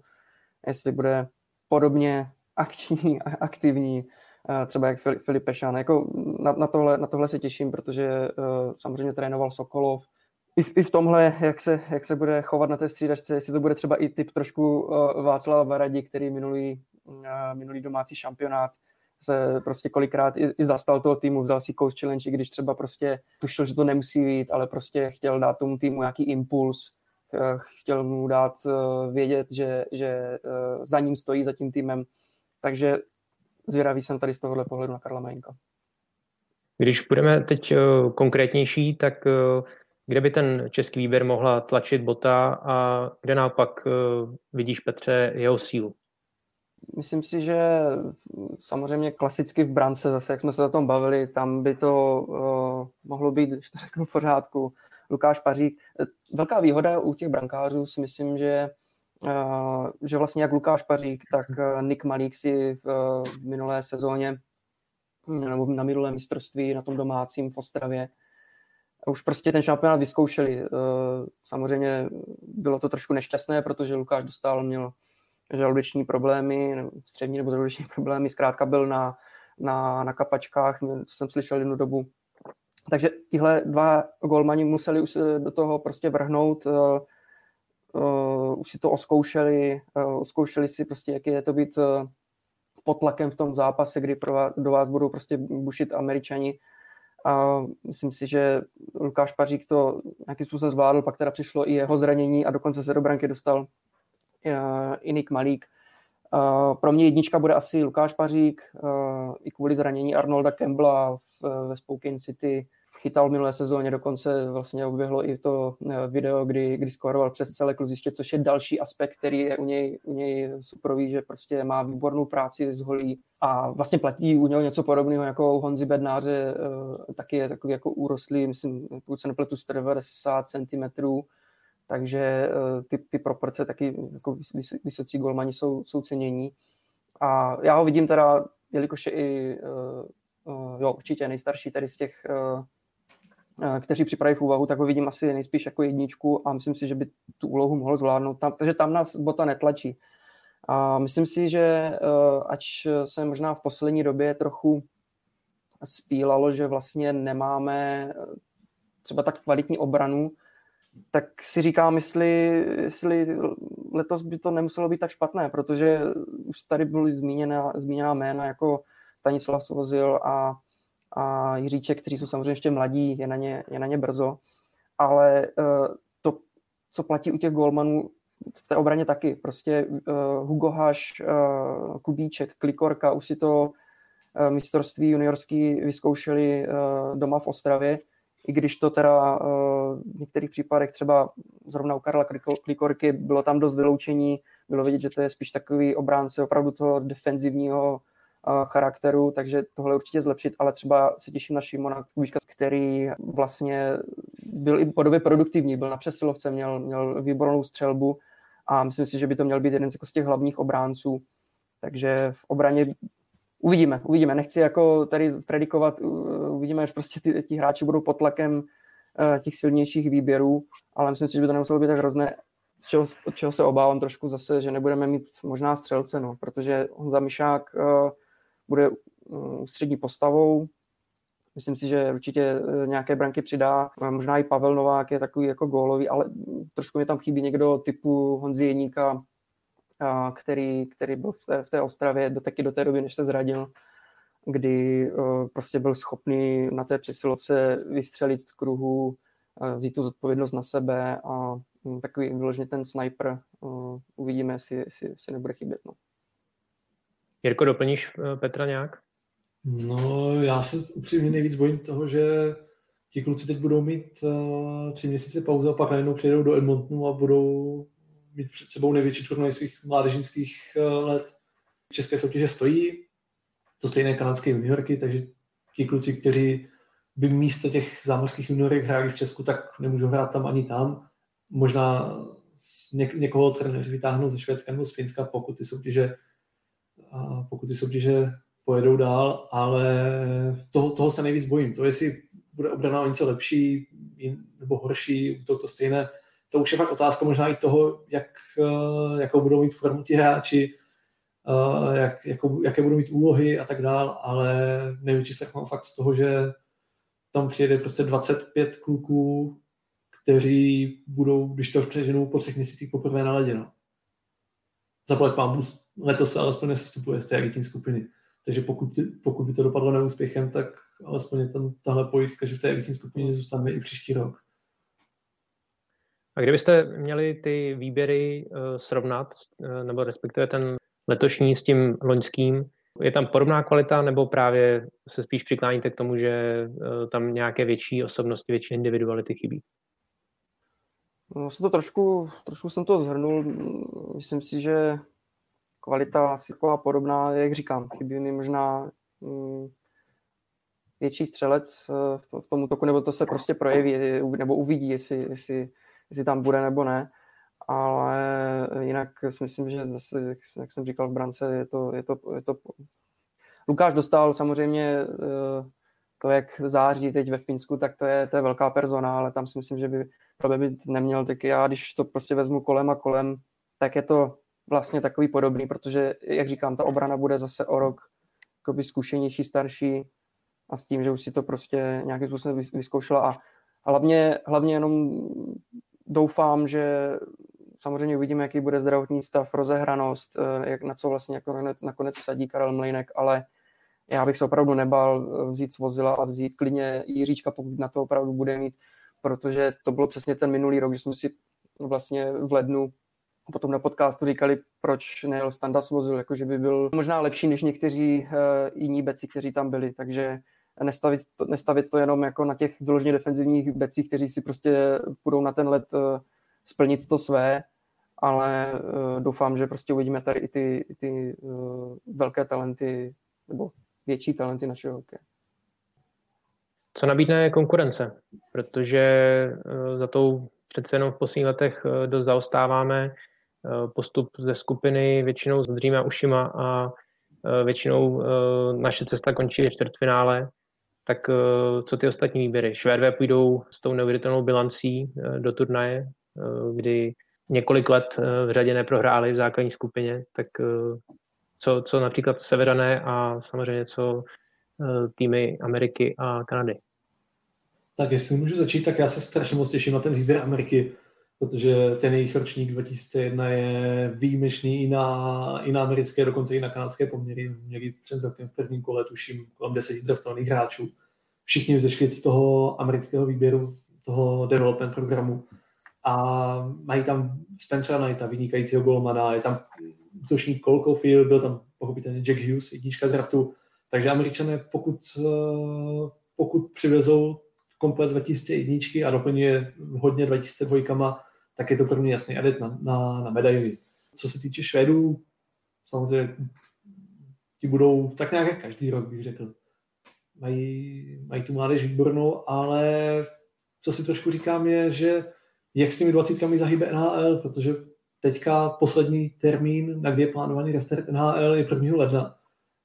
jestli bude podobně aktivní, aktivní uh, třeba jak Filip Pešán. Jako na, na, tohle, na tohle se těším, protože uh, samozřejmě trénoval Sokolov, i v, i v tomhle, jak se, jak se bude chovat na té střídačce, jestli to bude třeba i typ trošku uh, Václava Varadi, který minulý, uh, minulý domácí šampionát se prostě kolikrát i, i zastal toho týmu, vzal si coach challenge, když třeba prostě tušil, že to nemusí být, ale prostě chtěl dát tomu týmu nějaký impuls, chtěl mu dát uh, vědět, že, že uh, za ním stojí, za tím týmem. Takže zvědavý jsem tady z tohohle pohledu na Karla Majinka. Když budeme teď konkrétnější, tak kde by ten český výběr mohla tlačit bota a kde naopak vidíš, Petře, jeho sílu? Myslím si, že samozřejmě klasicky v brance, zase jak jsme se o tom bavili, tam by to uh, mohlo být, když to řeknu v pořádku, Lukáš Pařík. Velká výhoda u těch brankářů si myslím, že uh, že vlastně jak Lukáš Pařík, tak uh, Nick Malík si v, uh, v minulé sezóně nebo na minulém mistrovství na tom domácím v Ostravě už prostě ten šampionát vyzkoušeli. Samozřejmě bylo to trošku nešťastné, protože Lukáš dostal, měl žaludeční problémy, střední nebo žaludeční problémy, zkrátka byl na, na, na kapačkách, co jsem slyšel jednu dobu. Takže tihle dva golmani museli už do toho prostě vrhnout, uh, uh, už si to oskoušeli, uh, oskoušeli si prostě, jak je to být uh, pod tlakem v tom zápase, kdy pro vás, do vás budou prostě bušit američani. A myslím si, že Lukáš Pařík to nějakým způsobem zvládl, pak teda přišlo i jeho zranění a dokonce se do branky dostal Eh, i Nick Malík. Eh, pro mě jednička bude asi Lukáš Pařík, eh, i kvůli zranění Arnolda Campbella ve Spokane City. Chytal minulé sezóně, dokonce vlastně oběhlo i to video, kdy, kdy skoroval přes celé kluziště, což je další aspekt, který je u něj, u něj suprový, že prostě má výbornou práci z holí a vlastně platí u něho něco podobného jako u Honzi Bednáře, taky je takový jako úrostlý, myslím, pokud se nepletu 190 cm, takže eh, ty, ty proporce taky jako vysocí golmani jsou, jsou cenění. A já ho vidím teda, jelikož je i, uh, jo, určitě nejstarší tady z těch, kteří připraví v úvahu, tak ho vidím asi nejspíš jako jedničku a myslím si, že by tu úlohu mohl zvládnout, tam, takže tam nás bota netlačí. A myslím si, že ač se možná v poslední době trochu spílalo, že vlastně nemáme třeba tak kvalitní obranu, tak si říkám, jestli, jestli letos by to nemuselo být tak špatné, protože už tady byly zmíněna, zmíněná jména jako Stanislav Svozil a, a Jiříček, kteří jsou samozřejmě ještě mladí, je na ně, je na ně brzo, ale uh, to, co platí u těch golmanů, v té obraně taky. Prostě uh, Hugo Haš, uh, Kubíček, Klikorka, už si to uh, mistrovství juniorský vyzkoušeli uh, doma v Ostravě i když to teda uh, v některých případech třeba zrovna u Karla Klikorky bylo tam dost vyloučení, bylo vidět, že to je spíš takový obránce opravdu toho defenzivního uh, charakteru, takže tohle určitě zlepšit, ale třeba se těším na Šimona Kubíčka, který vlastně byl i podobě produktivní, byl na přesilovce, měl, měl výbornou střelbu a myslím si, že by to měl být jeden z těch hlavních obránců. Takže v obraně uvidíme, uvidíme. Nechci jako tady predikovat, uvidíme, až prostě ty, ty hráči budou pod tlakem těch silnějších výběrů, ale myslím si, že by to nemuselo být tak hrozné, z čeho, od čeho se obávám trošku zase, že nebudeme mít možná střelce, no, protože Honza Mišák bude ústřední postavou, Myslím si, že určitě nějaké branky přidá. Možná i Pavel Novák je takový jako gólový, ale trošku mi tam chybí někdo typu Honzi Jeníka, který, který byl v té, v té Ostravě do, taky do té doby, než se zradil, kdy uh, prostě byl schopný na té přesilovce vystřelit z kruhu, uh, vzít tu zodpovědnost na sebe a um, takový vyloženě ten sniper. Uh, uvidíme, jestli, jestli, jestli nebude chybět. No. Jirko, doplníš Petra nějak? No, já se upřímně nejvíc bojím toho, že ti kluci teď budou mít uh, tři měsíce pauzu a pak najednou přijedou do Edmontonu a budou mít před sebou největší turnaj svých mládežnických uh, let. České soutěže stojí, to stejné kanadské juniorky, takže ti kluci, kteří by místo těch zámořských juniorek hráli v Česku, tak nemůžou hrát tam ani tam. Možná něk- někoho trenéři vytáhnou ze Švédska nebo z Finska, pokud ty soutěže, pokud ty soutěže pojedou dál, ale toho, toho se nejvíc bojím. To, jestli bude obrana o něco lepší nebo horší, to, to stejné, to už je fakt otázka možná i toho, jak, eh, jakou budou mít formu ti hráči, eh, jak, jakou, jaké budou mít úlohy a tak dál, ale největší strach mám fakt z toho, že tam přijede prostě 25 kluků, kteří budou, když to přeženou po třech měsících poprvé na ledě. No. Zaplať pán letos se alespoň nesestupuje z té elitní skupiny. Takže pokud, pokud by to dopadlo neúspěchem, tak alespoň je tam tahle pojistka, že v té elitní skupině zůstaneme i příští rok. A kdybyste měli ty výběry uh, srovnat, uh, nebo respektive ten letošní s tím loňským, je tam podobná kvalita, nebo právě se spíš přikláníte k tomu, že uh, tam nějaké větší osobnosti, větší individuality chybí? No, jsem to trošku, trošku jsem to zhrnul. Myslím si, že kvalita asi taková podobná, jak říkám, chybí mi možná mm, větší střelec v, v tom útoku, nebo to se prostě projeví, nebo uvidí, jestli, jestli, jestli tam bude nebo ne. Ale jinak si myslím, že zase, jak, jsem říkal v brance, je to, je to, je to... Lukáš dostal samozřejmě eh, to, jak září teď ve Finsku, tak to je, to je velká persona, ale tam si myslím, že by problémy být neměl. Tak já, když to prostě vezmu kolem a kolem, tak je to vlastně takový podobný, protože, jak říkám, ta obrana bude zase o rok zkušenější, starší a s tím, že už si to prostě nějakým způsobem vyzkoušela a hlavně, hlavně jenom doufám, že samozřejmě uvidíme, jaký bude zdravotní stav, rozehranost, eh, jak, na co vlastně jako nakonec, nakonec sadí Karel Mlejnek, ale já bych se opravdu nebal eh, vzít z vozila a vzít klidně Jiříčka, pokud na to opravdu bude mít, protože to bylo přesně ten minulý rok, že jsme si vlastně v lednu potom na podcastu říkali, proč nejel Standa svozil, jakože by byl možná lepší než někteří uh, jiní beci, kteří tam byli, takže nestavit to, nestavit to jenom jako na těch vyloženě defenzivních becích, kteří si prostě půjdou na ten let uh, splnit to své, ale uh, doufám, že prostě uvidíme tady i ty, i ty uh, velké talenty, nebo větší talenty našeho hokeje. Co nabídne konkurence? Protože za tou přece jenom v posledních letech dost zaostáváme. Eh, postup ze skupiny většinou s dříma ušima a eh, většinou eh, naše cesta končí ve čtvrtfinále, tak co ty ostatní výběry? Švédové půjdou s tou neuvěřitelnou bilancí do turnaje, kdy několik let v řadě neprohráli v základní skupině, tak co, co například Severané a samozřejmě co týmy Ameriky a Kanady? Tak jestli můžu začít, tak já se strašně moc těším na ten výběr Ameriky protože ten jejich ročník 2001 je výjimečný i na, i na americké, dokonce i na kanadské poměry. Měli před rokem v prvním kole, tuším, kolem deseti draftovaných hráčů. Všichni vzešli z toho amerického výběru, toho development programu a mají tam Spencera Knighta, vynikajícího golmana, je tam útočník Cole Caulfield, byl tam pochopitelně Jack Hughes, jednička draftu, takže američané, pokud, pokud přivezou komplet 2001 a doplní je hodně 2002, tak je to mě jasný adet na, na, na medaili. Co se týče Švédů, samozřejmě ti budou tak nějak jak každý rok, bych řekl. Mají, mají tu mládež výbornou, ale co si trošku říkám je, že jak s těmi dvacítkami zahybe NHL, protože teďka poslední termín, na kdy je plánovaný restart NHL, je 1. ledna.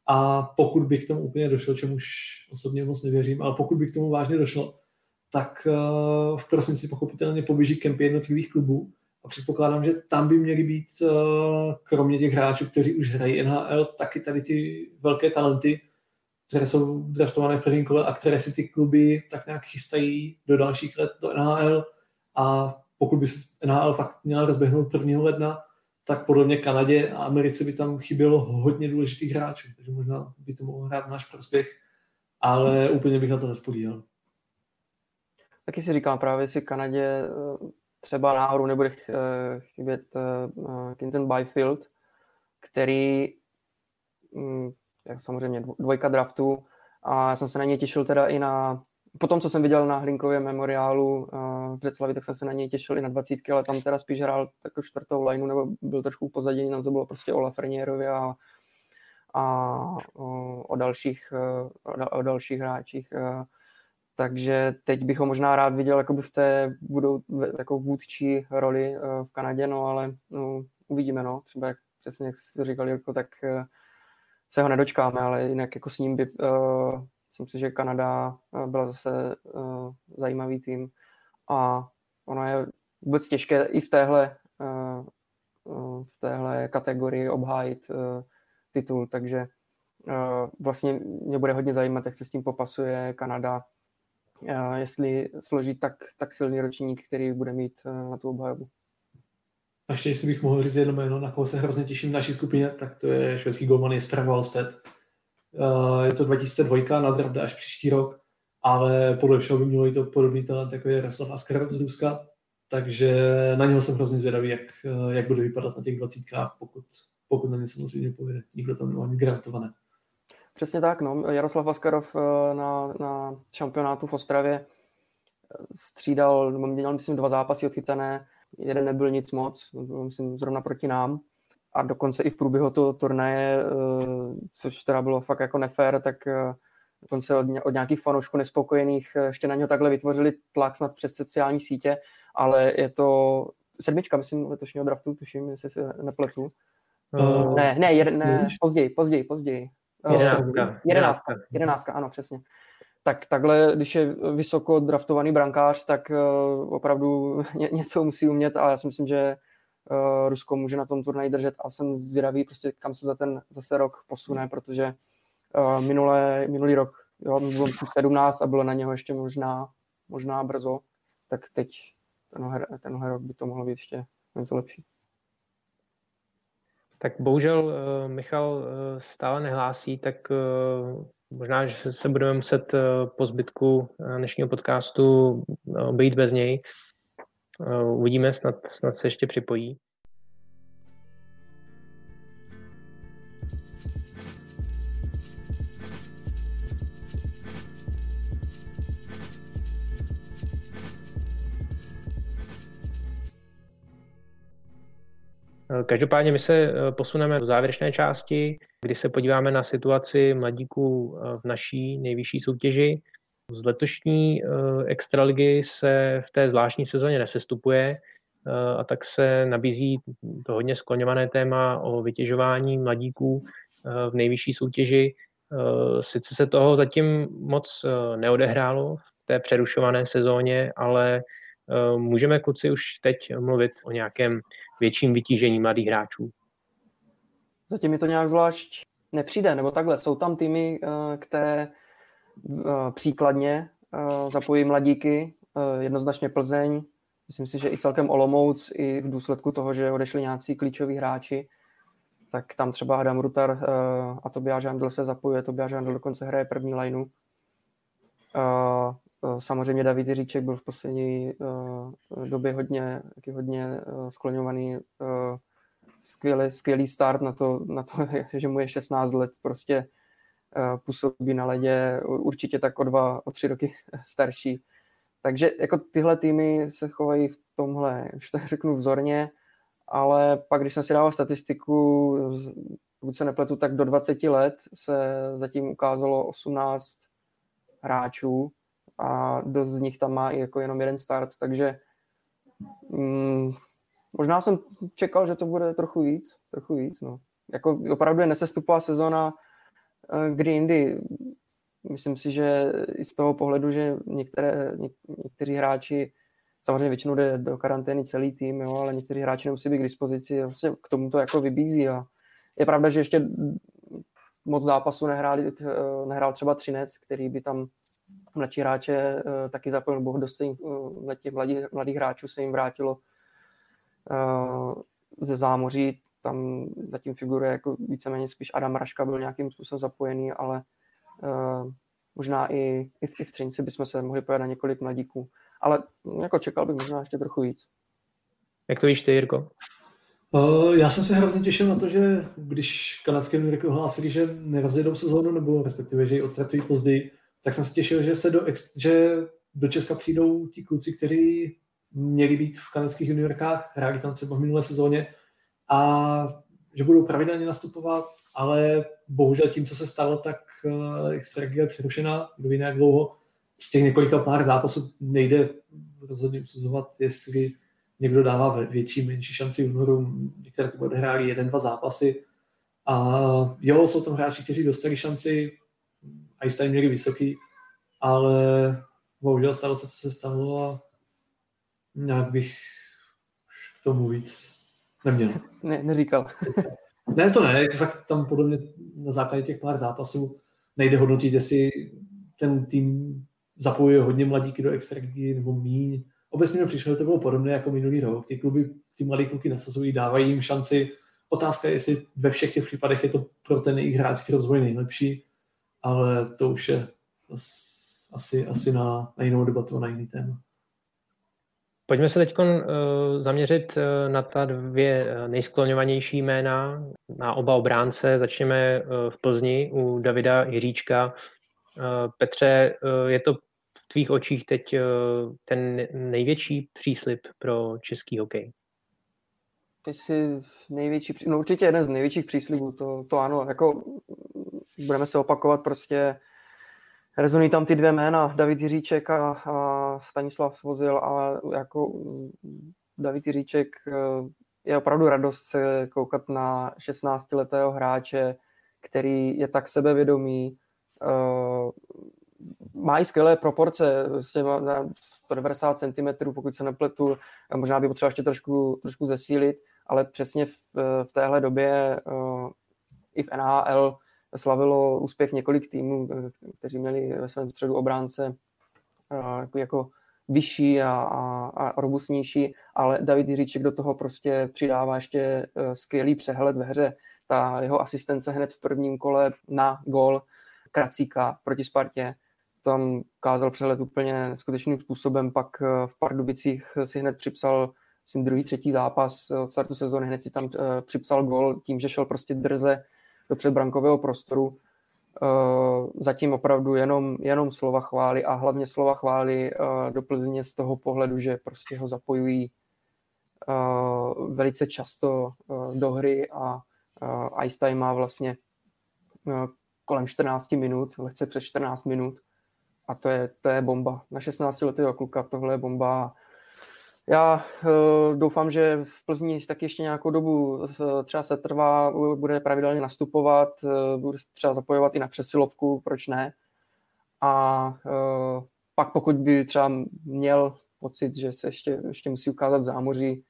A pokud by k tomu úplně došlo, čemuž osobně moc nevěřím, ale pokud by k tomu vážně došlo, tak v prosinci pochopitelně poběží kempy jednotlivých klubů a předpokládám, že tam by měly být, kromě těch hráčů, kteří už hrají NHL, taky tady ty velké talenty, které jsou draftované v prvním kole a které si ty kluby tak nějak chystají do dalších let do NHL a pokud by se NHL fakt měla rozběhnout 1. ledna, tak podle mě Kanadě a Americe by tam chybělo hodně důležitých hráčů, takže možná by to mohlo hrát náš prospěch, ale úplně bych na to nespodíval. Taky si říkám právě, si Kanadě eh, třeba náhodou nebude eh, chybět eh, Quinton Byfield, který mm, jak samozřejmě dvojka draftu a já jsem se na něj těšil teda i na po tom, co jsem viděl na Hlinkově memoriálu v Břeclavi, tak jsem se na něj těšil i na dvacítky, ale tam teda spíš hrál takovou čtvrtou lineu, nebo byl trošku upozaděný, tam to bylo prostě o Lafrenierovi a, a o, o, dalších, o, o dalších hráčích. Takže teď bych ho možná rád viděl jakoby v té budou jako vůdčí roli v Kanadě, no ale no, uvidíme, no. Třeba jak přesně jak jsi to říkal, Jirko, tak se ho nedočkáme, ale jinak jako s ním by, uh, myslím si, že Kanada byla zase uh, zajímavý tým a ono je vůbec těžké i v téhle, uh, v téhle kategorii obhájit uh, titul, takže uh, vlastně mě bude hodně zajímat, jak se s tím popasuje Kanada, jestli složí tak, tak silný ročník, který bude mít uh, na tu obhajobu. A ještě, jestli bych mohl říct jedno jméno, na koho se hrozně těším v naší skupině, tak to je švédský golman Jesper Wallstedt. Uh, je to 2002 na draft až příští rok, ale podle všeho by mělo i to podobný talent, jako je Jaroslav Askarov z Ruska, takže na něho jsem hrozně zvědavý, jak, uh, jak bude vypadat na těch dvacítkách, pokud, pokud na ně samozřejmě povede. Nikdo tam nemá nic garantované. Přesně tak, no. Jaroslav Askarov uh, na, na šampionátu v Ostravě střídal, měl myslím dva zápasy odchytané, jeden nebyl nic moc, myslím zrovna proti nám. A dokonce i v průběhu toho turnaje, eh, což teda bylo fakt jako nefér, tak eh, dokonce od, od nějakých fanoušků nespokojených eh, ještě na něho takhle vytvořili tlak snad přes sociální sítě, ale je to sedmička, myslím, letošního draftu, tuším, jestli se nepletu. Uh, ne, ne, jed, ne, později, později, později. Jedenáctka. Jedenáctka, jedenáctka, ano, přesně. Tak takhle, když je vysoko draftovaný brankář, tak uh, opravdu ně, něco musí umět a já si myslím, že uh, Rusko může na tom turnaji držet a jsem zvědavý, prostě kam se za ten zase rok posune, protože uh, minulé, minulý rok jo, bylo myslím 17 a bylo na něho ještě možná, možná brzo, tak teď tenhle, tenhle rok by to mohlo být ještě něco lepší. Tak bohužel Michal stále nehlásí, tak Možná, že se budeme muset eh, po zbytku eh, dnešního podcastu eh, být bez něj. Uvidíme, snad, snad se ještě připojí. Každopádně my se eh, posuneme do závěrečné části, kdy se podíváme na situaci mladíků eh, v naší nejvyšší soutěži. Z letošní eh, extraligy se v té zvláštní sezóně nesestupuje a tak se nabízí to hodně skloňované téma o vytěžování mladíků v nejvyšší soutěži. Sice se toho zatím moc neodehrálo v té přerušované sezóně, ale můžeme kluci už teď mluvit o nějakém větším vytížení mladých hráčů. Zatím mi to nějak zvlášť nepřijde, nebo takhle. Jsou tam týmy, eh, které eh, příkladně eh, zapojí mladíky, jednoznačně Plzeň, myslím si, že i celkem Olomouc, i v důsledku toho, že odešli nějací klíčoví hráči, tak tam třeba Adam Rutar a Tobias Žandl se zapojuje, Tobias Žandl dokonce hraje první lineu. Eh, samozřejmě David Jiříček byl v poslední uh, době hodně, taky hodně uh, skloňovaný. Skvělý, skvělý start na to, na to, že mu je 16 let, prostě působí na ledě, určitě tak o dva, o tři roky starší. Takže jako tyhle týmy se chovají v tomhle, už tak řeknu vzorně, ale pak, když jsem si dával statistiku, pokud se nepletu, tak do 20 let se zatím ukázalo 18 hráčů, a dost z nich tam má i jako jenom jeden start, takže mm, možná jsem čekal, že to bude trochu víc, trochu víc, no. Jako opravdu je nesestupová sezóna, eh, kdy jindy myslím si, že i z toho pohledu, že některé, něk, někteří hráči samozřejmě většinou jde do karantény celý tým, jo, ale někteří hráči nemusí být k dispozici, vlastně k tomu to jako vybízí a je pravda, že ještě moc zápasů nehráli, nehrál třeba Třinec, který by tam mladší hráče eh, taky zapojil, nebo dost eh, těch mladých, mladých hráčů se jim vrátilo eh, ze zámoří, tam zatím figuruje jako víceméně spíš Adam Raška byl nějakým způsobem zapojený, ale možná i, i, v, i v Třinci bychom se mohli pojít na několik mladíků. Ale jako čekal bych možná ještě trochu víc. Jak to víš ty, Jirko? Já jsem se hrozně těšil na to, že když kanadské Nurky ohlásili, že nerozjedou sezónu, nebo respektive, že ji odstratují později, tak jsem se těšil, že se do, že do Česka přijdou ti kluci, kteří měli být v kanadských juniorkách, hráli tam třeba v minulé sezóně a že budou pravidelně nastupovat, ale bohužel tím, co se stalo, tak uh, Extraliga je přerušená, kdo ví jak dlouho. Z těch několika pár zápasů nejde rozhodně usuzovat, jestli někdo dává větší, menší šanci juniorům, některé to odehráli jeden, dva zápasy. A jo, jsou tam hráči, kteří dostali šanci, a měli vysoký, ale bohužel stalo se, co se stalo a nějak bych k tomu víc neměl. Ne, neříkal. ne, to ne, fakt tam podle mě na základě těch pár zápasů nejde hodnotit, jestli ten tým zapojuje hodně mladíky do extraligy nebo míň. Obecně mi přišlo, že to bylo podobné jako minulý rok. Ty kluby, ty mladé kluky nasazují, dávají jim šanci. Otázka je, jestli ve všech těch případech je to pro ten jejich hráčský rozvoj nejlepší ale to už je asi, asi na, na jinou debatu, na jiný téma. Pojďme se teď uh, zaměřit uh, na ta dvě uh, nejskloňovanější jména, na oba obránce. Začněme v Plzni u Davida Jiříčka. Petře, je to v tvých očích teď ten největší příslip pro český hokej? Ty jsi největší, no určitě jeden z největších příslibů, to, to ano, jako budeme se opakovat prostě, rezonují tam ty dvě jména, David Jiříček a, a Stanislav Svozil a jako David Jiříček eh, je opravdu radost se koukat na 16-letého hráče, který je tak sebevědomý, uh, má i skvělé proporce, vlastně má 190 cm, pokud se nepletu, možná by potřeboval ještě trošku, trošku zesílit, ale přesně v, v téhle době uh, i v NHL slavilo úspěch několik týmů, kteří měli ve svém středu obránce uh, jako, jako vyšší a, a, a robustnější, ale David Jiříček do toho prostě přidává ještě uh, skvělý přehled ve hře. Ta jeho asistence hned v prvním kole na gol Kracíka proti Spartě, tam kázal přehled úplně skutečným způsobem, pak v Pardubicích si hned připsal myslím, druhý, třetí zápas od startu sezóny, hned si tam připsal gol tím, že šel prostě drze do předbrankového prostoru. Uh, zatím opravdu jenom, jenom slova chvály a hlavně slova chvály uh, do Plzně z toho pohledu, že prostě ho zapojují uh, velice často do hry a Ice Time má vlastně kolem 14 minut, lehce přes 14 minut a to je, to je bomba. Na 16 letého kluka tohle je bomba já uh, doufám, že v Plzni taky ještě nějakou dobu uh, třeba se trvá, bude pravidelně nastupovat, uh, bude třeba zapojovat i na přesilovku, proč ne. A pak pokud by třeba měl pocit, že se ještě, ještě musí ukázat zámoří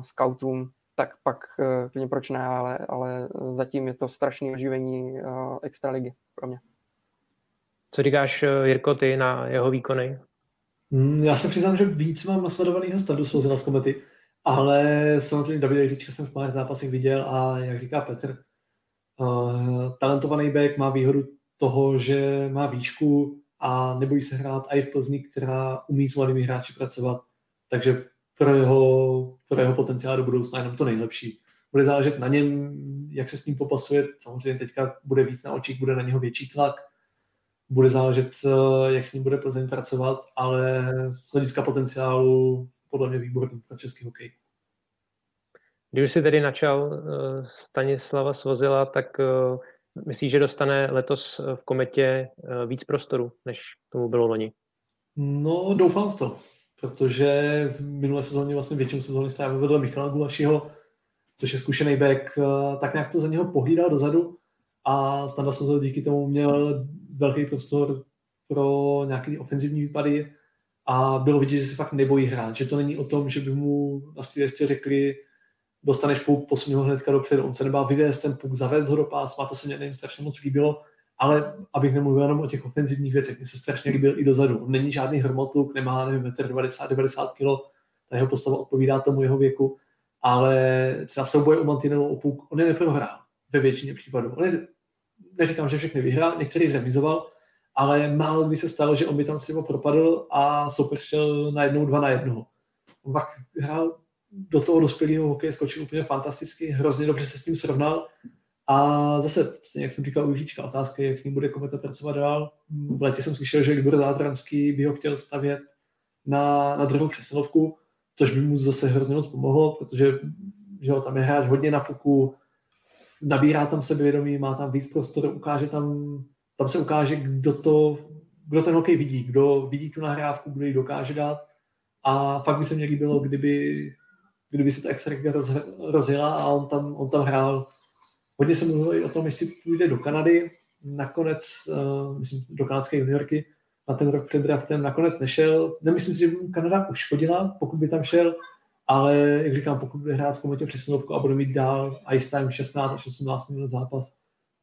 scoutům, tak pak uh, proč ne, ale, ale zatím je to strašné oživení extraligy pro mě. Co říkáš, Jirko, ty na jeho výkony? Mm, já se přiznám, že víc mám nasledovanýho stadu svozila z komety, ale samozřejmě Davida Jiříčka jsem v pár zápasech viděl a jak říká Petr, uh, talentovaný back má výhodu toho, že má výšku a nebojí se hrát i v Plzni, která umí s mladými hráči pracovat, takže pro jeho, pro jeho potenciál do budoucna jenom to nejlepší. Bude záležet na něm, jak se s ním popasuje. Samozřejmě teďka bude víc na očích, bude na něho větší tlak, bude záležet, eh, jak s ním bude Plzeň pracovat, ale z hlediska potenciálu podle mě výborný pro český hokej. Když si tedy načal uh, Stanislava Svozila, tak uh, myslíš, že dostane letos v kometě víc prostoru, než tomu bylo loni? No, doufám v to, protože v minulé sezóně vlastně většinu sezóny strávil vedle Michala Gulašiho, což je zkušený back, tak nějak to za něho pohlídal dozadu a Standa Svozil díky tomu měl velký prostor pro nějaké ofenzivní výpady a bylo vidět, že si fakt nebojí hrát, že to není o tom, že by mu na ještě řekli, dostaneš puk, posun ho hnedka dopředu, on se nebá vyvést ten puk, zavést ho do pásma, to se mě nevím, strašně moc líbilo, ale abych nemluvil jenom o těch ofenzivních věcech, mně se strašně líbil i dozadu. On není žádný hromotluk, nemá, nevím, 90, 90 kg, ta jeho postava odpovídá tomu jeho věku, ale třeba souboje o Mantinelu o puk, on je neprohrál ve většině případů. On je, neříkám, že všechny vyhrál, některý zremizoval, ale málo kdy se stalo, že on by tam třeba propadl a soupeř šel na jednou dva na jednoho. On pak hrál do toho dospělého hokeje, skočil úplně fantasticky, hrozně dobře se s ním srovnal a zase, jak jsem říkal, Jiříčka, otázka jak s ním bude kometa pracovat dál. V létě jsem slyšel, že Libor Zátranský by ho chtěl stavět na, na druhou přesilovku, což by mu zase hrozně moc pomohlo, protože že tam je hráč hodně na puku, nabírá tam sebevědomí, má tam víc prostoru, ukáže tam, tam se ukáže, kdo to, kdo ten hokej vidí, kdo vidí tu nahrávku, kdo ji dokáže dát. A fakt by se mě líbilo, kdyby, kdyby se ta roz, rozjela a on tam, on tam hrál. Hodně se mluvilo i o tom, jestli půjde do Kanady, nakonec, uh, myslím, do kanadské juniorky, na ten rok před draftem nakonec nešel. Nemyslím si, že by mu Kanada uškodila, pokud by tam šel, ale jak říkám, pokud bude hrát v kometě přesilovku a bude mít dál ice time 16 až 18 minut zápas,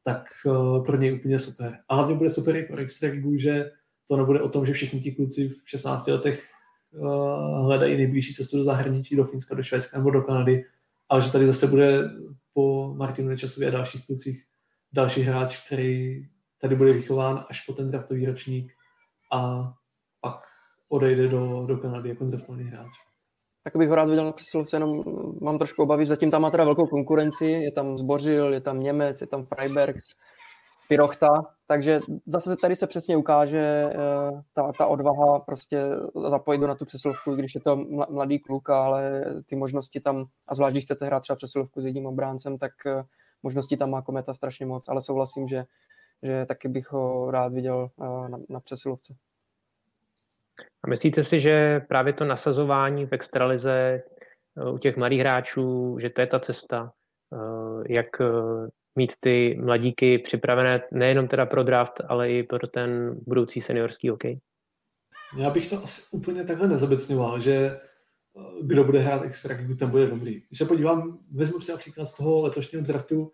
tak uh, pro něj úplně super. A hlavně bude super i pro Extraligu, že to nebude o tom, že všichni ti kluci v 16 letech uh, hledají nejbližší cestu do zahraničí, do Finska, do Švédska nebo do Kanady, ale že tady zase bude po Martinu Nečasovi a dalších klucích další hráč, který tady bude vychován až po ten draftový ročník a pak odejde do, do Kanady jako draftovaný hráč tak bych ho rád viděl na přesilovce, jenom mám trošku obavy, zatím tam má teda velkou konkurenci, je tam Zbořil, je tam Němec, je tam Freibergs, Pirochta, takže zase tady se přesně ukáže eh, ta, ta odvaha prostě zapojit do na tu přesilovku, když je to mladý kluk, ale ty možnosti tam, a zvlášť když chcete hrát třeba přesilovku s jedním obráncem, tak eh, možnosti tam má Kometa strašně moc, ale souhlasím, že, že taky bych ho rád viděl eh, na, na přesilovce. A myslíte si, že právě to nasazování v extralize eh, u těch mladých hráčů, že to je ta cesta, eh, jak eh, mít ty mladíky připravené nejenom teda pro draft, ale i pro ten budoucí seniorský hokej? Já bych to asi úplně takhle nezabecňoval, že kdo bude hrát extra, ten bude dobrý. Když se podívám, vezmu si například z toho letošního draftu,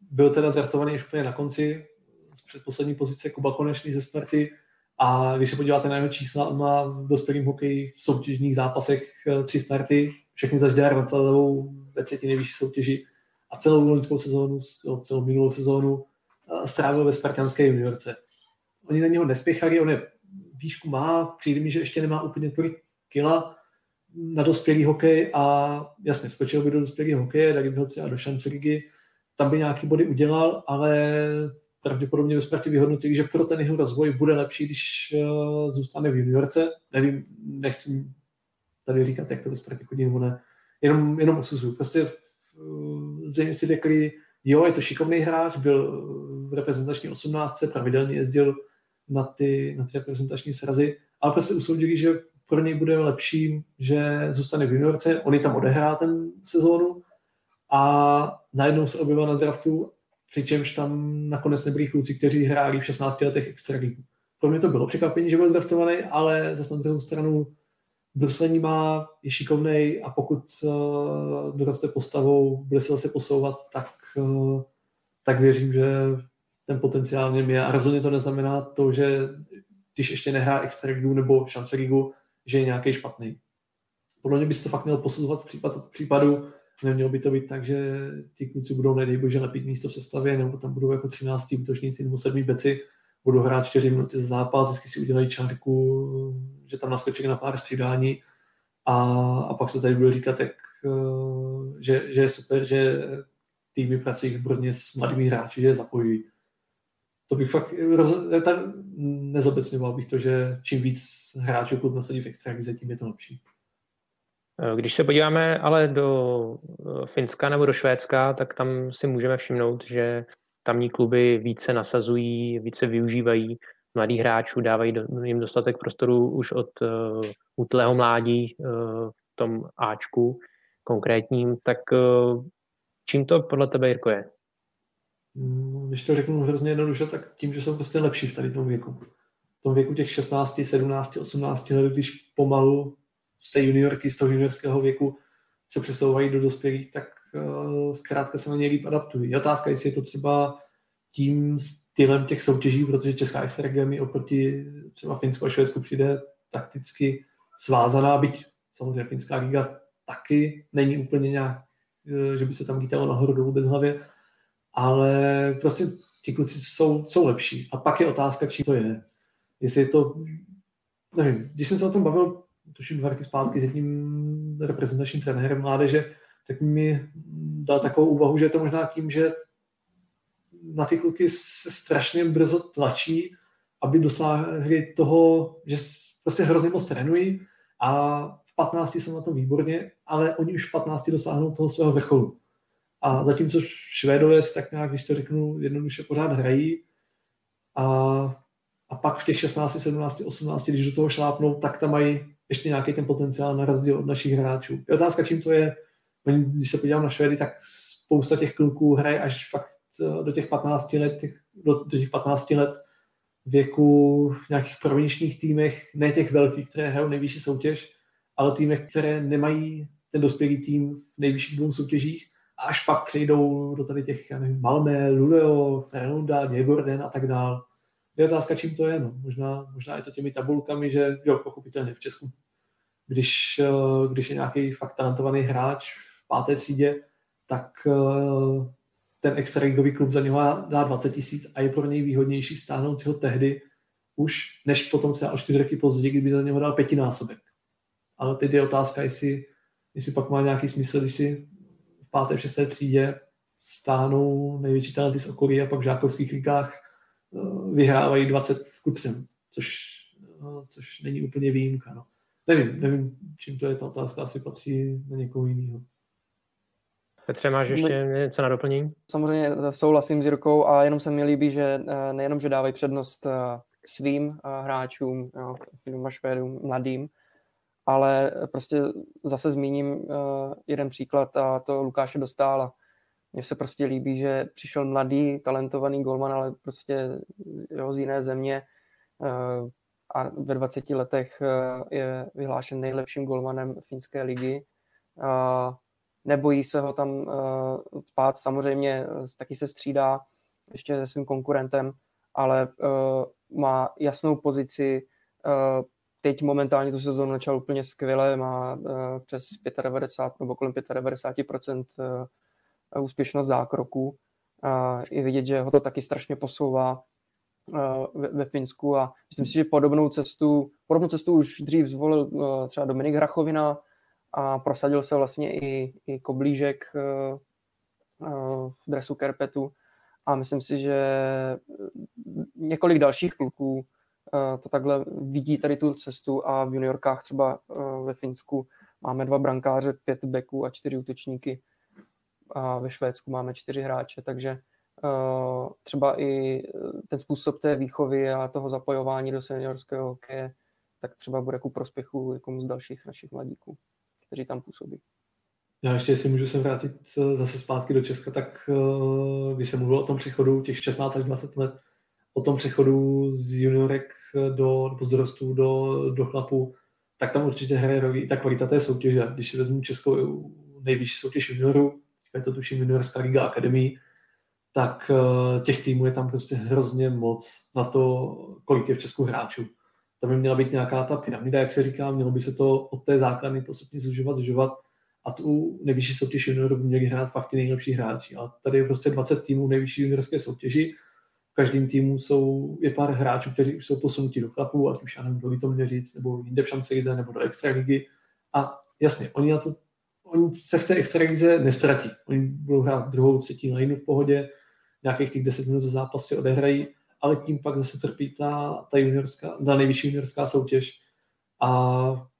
byl teda draftovaný už úplně na konci, z předposlední pozice Kuba Konečný ze Sparty, a když se podíváte na jeho čísla, on má v dospělém hokeji v soutěžních zápasech eh, tři starty, všechny za Žďár na celou ve třetí nejvyšší soutěži a celou loňskou sezónu, celou minulou sezónu eh, strávil ve spartanské juniorce. Oni na něho nespěchali, on je výšku má, přijde mi, že ještě nemá úplně tolik kila na dospělý hokej a jasně, skočil by do dospělého hokeje, tak by byl třeba do šance ligy, tam by nějaký body udělal, ale pravděpodobně ve Spartě vyhodnotili, že pro ten jeho rozvoj bude lepší, když uh, zůstane v juniorce. Nevím, nechci tady říkat, jak to ve Spartě chodí nebo ne. Jenom, jenom osuzuju. Prostě uh, zřejmě si řekli, jo, je to šikovný hráč, byl v reprezentační 18, pravidelně jezdil na ty, na ty reprezentační srazy, ale prostě usoudili, že pro něj bude lepší, že zůstane v juniorce, on tam odehrá ten sezónu a najednou se objevil na draftu přičemž tam nakonec nebyli kluci, kteří hráli v 16 letech extraligu. Pro mě to bylo překvapení, že byl draftovaný, ale zase na druhou stranu bruslení má, je šikovný a pokud uh, doroste postavou, bude se zase posouvat, tak, uh, tak věřím, že ten potenciál něm je. A rozhodně to neznamená to, že když ještě nehrá extraligu nebo šance ligu, že je nějaký špatný. Podle mě by se to fakt mělo posuzovat v případu, případu Nemělo by to být tak, že ti kluci budou, nedej bože, lepit místo v sestavě, nebo tam budou jako 13 útočníci nebo 7 beci, budou hrát 4 minuty za zápas, vždycky si udělají čárku, že tam naskočí na pár střídání a, a pak se tady bude říkat, jak, eh, že, že je super, že týmy pracují výborně s mladými hráči, že je zapojují. To bych fakt roz, tak nezobecňoval bych to, že čím víc hráčů klub nasadí v extralize, tím je to lepší. Eh, když se podíváme ale do eh, Finska nebo do Švédska, tak tam si můžeme všimnout, že tamní kluby více nasazují, více využívají mladých hráčů, dávají jim dostatek prostoru už od uh, útlého mládí v tom Ačku konkrétním. Tak čím to podle tebe, Jirko, je? Mm, když to řeknu hrozně jednoduše, tak tím, že jsou prostě lepší v tady tom věku. V tom věku těch 16, 17, 18 let, když pomalu z té juniorky, z toho juniorského věku se přesouvají do dospělých, tak uh, zkrátka se na ně líp adaptují. Je otázka, jestli je to třeba tím stylem těch soutěží, protože česká extraliga mi oproti třeba Finsku a Švédsku přijde takticky svázaná, byť samozřejmě finská liga taky není úplně nějak, eh, že by se tam lítalo nahoru dolů bez hlavě, ale prostě ti kluci jsou, jsou lepší. A pak je otázka, čím to je. Jestli je to, nevím, když jsem se o tom bavil, tuším dva roky zpátky s jedním reprezentačním trenérem mládeže, tak mi dal takovou úvahu, že je to možná tím, že na ty kluky se strašně brzo tlačí, aby dosáhli toho, že prostě hrozně moc trénují a v 15 jsou na tom výborně, ale oni už v 15 dosáhnou toho svého vrcholu. A zatímco Švédové si tak nějak, když to řeknu jednoduše, pořád hrají a, a pak v těch 16, 17, 18, když do toho šlápnou, tak tam mají ještě nějaký ten potenciál na rozdíl od našich hráčů. Je otázka, čím to je. Když se podívám na Švédy, tak spousta těch kluků hraje až fakt do těch 15 let, těch, do, do těch 15 let věku v nějakých provinčních týmech, ne těch velkých, které hrajou nejvyšší soutěž, ale týmech, které nemají ten dospělý tým v nejvyšších dvou soutěžích a až pak přejdou do tady těch, já nevím, Malmé, Luleo, Fernunda, Djegorden a tak dál. Je otázka, čím to je. No. Možná, možná je to těmi tabulkami, že jo, pochopitelně v Česku, když, eh, když je nějaký fakt talentovaný hráč v páté třídě, tak eh, ten extraligový klub za něho dá 20 tisíc a je pro něj výhodnější stáhnout si ho tehdy už, než potom třeba o čtyři roky později, kdyby za něho dal pětinásobek. Ale teď je otázka, jestli, jestli pak má nějaký smysl, když si v páté, v šesté třídě stáhnou největší talenty z okolí a pak v žákovských ligách vyhrávají 20 k 3, což, eh, což není úplně výjimka. No. Nevím, nevím, čím to je ta otázka, asi patří na někoho jiného. Petře, máš ještě něco na doplnění? Samozřejmě eh, souhlasím s Jirkou a jenom se mi líbí, že eh, nejenom, že dávají přednost eh, svým hráčům, Finům a Švédům, mladým, ale prostě zase zmíním jeden příklad a to Lukáše Dostála. Mně se prostě líbí, že přišel mladý, talentovaný golman, ale prostě jo, z jiné země a ve 20 letech je vyhlášen nejlepším golmanem finské ligy nebojí se ho tam uh, spát. Samozřejmě taky se střídá ještě se svým konkurentem, ale má jasnou pozici. Teď momentálně tu sezónu začal úplně skvěle, má přes 95 nebo kolem 95% uh, úspěšnost zákroku. Uh, je vidět, že ho to taky strašně posouvá ve, ve Finsku. A myslím si, že podobnou cestu, podobnou cestu už dřív zvolil třeba Dominik Hrachovina, a prosadil se vlastně i, i Koblížek eh, eh, v dresu Kerpetu. A myslím si, že několik dalších kluků eh, to takhle vidí tady tu cestu a v juniorkách třeba ve Finsku máme dva brankáře, pět beků a čtyři útočníky a ve Švédsku máme čtyři hráče, takže třeba i ten způsob té výchovy a toho zapojování do seniorského hokeje tak třeba bude ku prospěchu někomu z dalších našich mladíků kteří tam působí. Já ještě, jestli můžu se vrátit eh, zase zpátky do Česka, tak když se mluvil o tom přechodu těch 16 až 20 let, o tom přechodu z juniorek do, nebo z dorostů do, do chlapů, tak tam určitě hraje roli ta kvalita té soutěže. Když si vezmu českou nejvyšší soutěž juniorů, je to tuším juniorská liga akademii, tak uh, těch týmů je tam prostě hrozně moc na to, kolik je v Česku hráčů tam by měla být nějaká ta pyramida, jak se říká, mělo by se to od té základny postupně zužovat, zužovat a tu nejvyšší soutěž juniorů by měli hrát fakt ty nejlepší hráči. A tady je prostě 20 týmů nejvyšší juniorské soutěži, v každém týmu jsou, je pár hráčů, kteří už jsou posunutí do chlapů, ať už já nevím, kdo to měl říct, nebo jinde v šance nebo do extraligy. A jasně, oni, na to, oni se v té extralize nestratí. Oni budou hrát druhou, třetí lineu v pohodě, nějakých těch 10 minut za zápas si odehrají ale tím pak zase trpí ta, ta juniorská, ta nejvyšší juniorská soutěž. A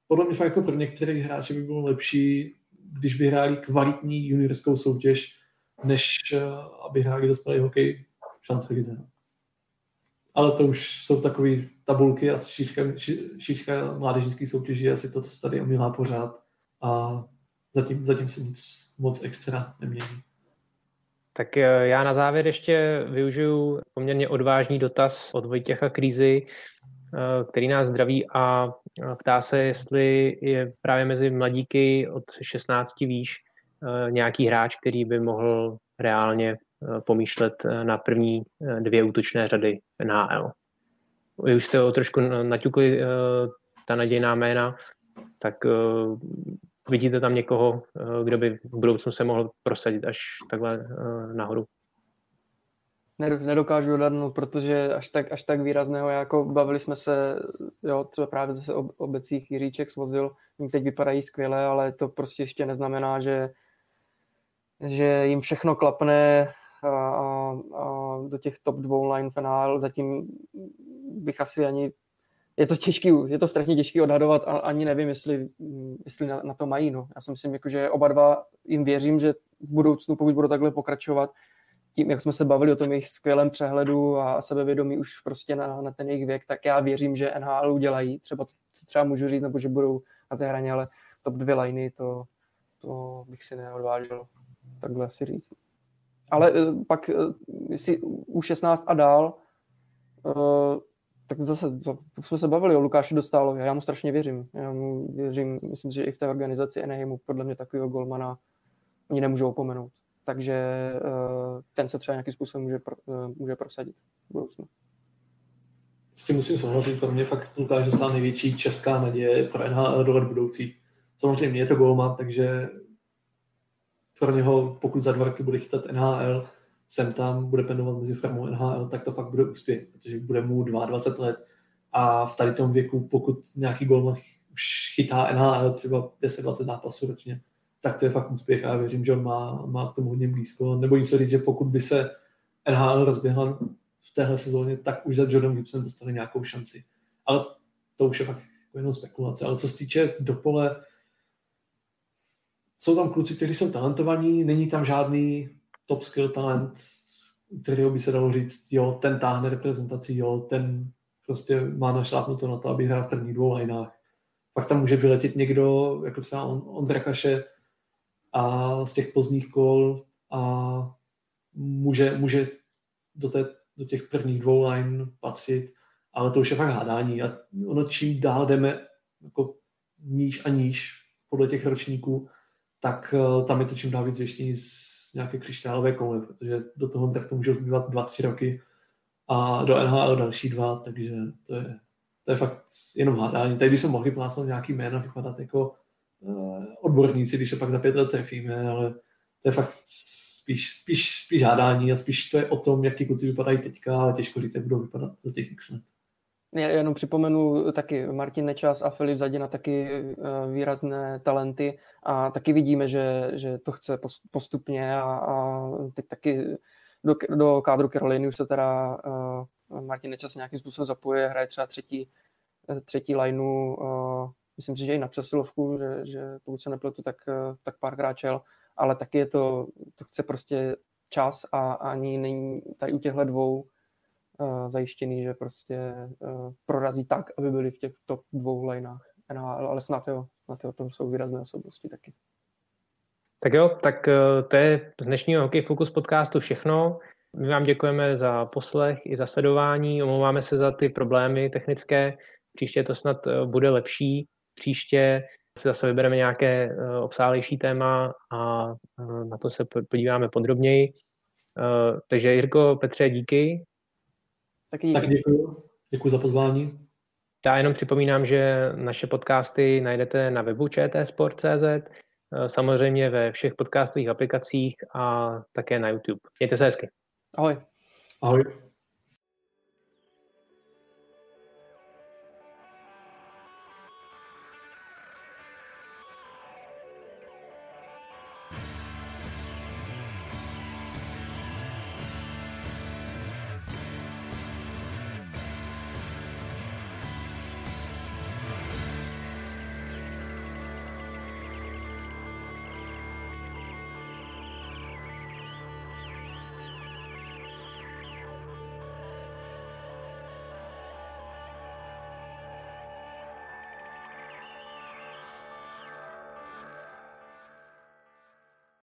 podle mě fakt jako pro některé hráče by bylo lepší, když by hráli kvalitní juniorskou soutěž, než eh, aby hráli dospělý hokej v šance lize. Ale to už jsou takové tabulky a šířka, šířka mládežnických soutěží asi to, co tady omílá pořád. A zatím, zatím se nic moc extra nemění. Tak já na závěr ještě využiju poměrně odvážný dotaz od Vojtěcha Krízy, který nás zdraví a ptá se, jestli je právě mezi mladíky od 16 výš nějaký hráč, který by mohl reálně pomýšlet na první dvě útočné řady NHL. Vy už jste ho trošku naťukli ta nadějná jména, tak vidíte tam někoho, kdo by v budoucnu se mohl prosadit až takhle nahoru? nedokážu odhadnout, protože až tak, až tak výrazného, jako bavili jsme se, jo, třeba právě zase o obecích Jiříček svozil, jim teď vypadají skvěle, ale to prostě ještě neznamená, že, že jim všechno klapne a, a, a do těch top dvou line finál zatím bych asi ani je to těžký, je to strašně těžký odhadovat a ani nevím, jestli, jestli na, na to mají. No. Já si myslím, jako, že oba dva jim věřím, že v budoucnu, pokud budou takhle pokračovat, tím, jak jsme se bavili o tom jejich skvělém přehledu a sebevědomí už prostě na, na ten jejich věk, tak já věřím, že NHL udělají. Třeba to, to třeba můžu říct, nebo že budou na té hraně, ale top dvě liny, to, to bych si neodvážil takhle si říct. Ale uh, pak, uh, jestli u 16 a dál, uh, tak zase jsme se bavili o Lukáši Dostálovi já mu strašně věřím. Já mu věřím, myslím, že i v té organizaci Eneheimu podle mě takového golmana oni nemůžou opomenout takže eh, ten se třeba nějakým způsobem může, eh, může prosadit v budoucnu. S tím musím souhlasit, pro mě fakt Lukáš dostal největší česká naděje pro NHL do let budoucích. Samozřejmě je to golman, takže pro něho, pokud za dva roky bude chytat NHL, sem tam bude pendovat mezi firmou NHL, tak to fakt bude úspěch, protože bude mu 22 let a v tady tom věku, pokud nějaký golman už chytá NHL třeba 10-20 zápasů ročně, tak to je fakt úspěch a já věřím, že on má, má k tomu hodně blízko. Nebojím se říct, že pokud by se NHL rozběhla v téhle sezóně, tak už za Jordan Gibson dostane nějakou šanci. Ale to už je fakt jako jenom spekulace. Ale co se týče dopole, jsou tam kluci, kteří jsou talentovaní, není tam žádný top skill talent, kterého by se dalo říct, jo, ten táhne reprezentací, jo, ten prostě má našlápnuto na to, aby hrál v prvních dvou lineách. Pak tam může vyletět někdo, jako třeba Ondra Kaše, a z těch pozdních kol a může, může do, té, do těch prvních dvou line patřit, ale to už je fakt hádání a ono čím dál jdeme jako níž a níž podle těch ročníků, tak uh, tam je to čím dál víc věštění z nějaké křišťálové koule, protože do toho to může zbývat dva, tři roky a do NHL další dva, takže to je, to je fakt jenom hádání. Tady bychom mohli plásnout nějaký jméno, vypadat jako Eh, odborníci, když se pak za pět let trefíme, ale to je fakt spíš, spíš, spíš hádání a spíš to je o tom, jak ti kluci vypadají teďka, ale těžko říct, jak budou vypadat za těch x let. Já jenom připomenu taky Martin Nečas a Filip Zadina taky eh, výrazné talenty a taky vidíme, že, že to chce postupně a, a teď taky do, do kádru Caroliny už se teda uh, Martin Nečas nějakým způsobem zapojuje, hraje třeba třetí, třetí lineu myslím si, že i na přesilovku, že, že pokud se nepletu, tak, eh, tak párkrát čel, ale taky je to, to chce prostě čas a ani není tady u těchto dvou zajištěný, že prostě uh, prorazí tak, aby byli v těch top dvou lineách. No, ale snad jo, snad jo, to jsou výrazné osobnosti taky. Tak jo, tak to je z dnešního Hokej Focus podcastu všechno. My vám děkujeme za poslech i za sledování, omlouváme se za ty problémy technické, příště to snad bude lepší. Příště si zase vybereme nějaké eh, obsálejší téma a eh, na to se podíváme podrobněji. Eh, takže Jirko, Petře, díky. Díky. Tak děkuji. Děkuji za pozvání. Já jenom připomínám, že naše podcasty najdete na webu čtsport.cz, samozřejmě ve všech podcastových aplikacích a také na YouTube. Mějte se hezky. Ahoj. Ahoj.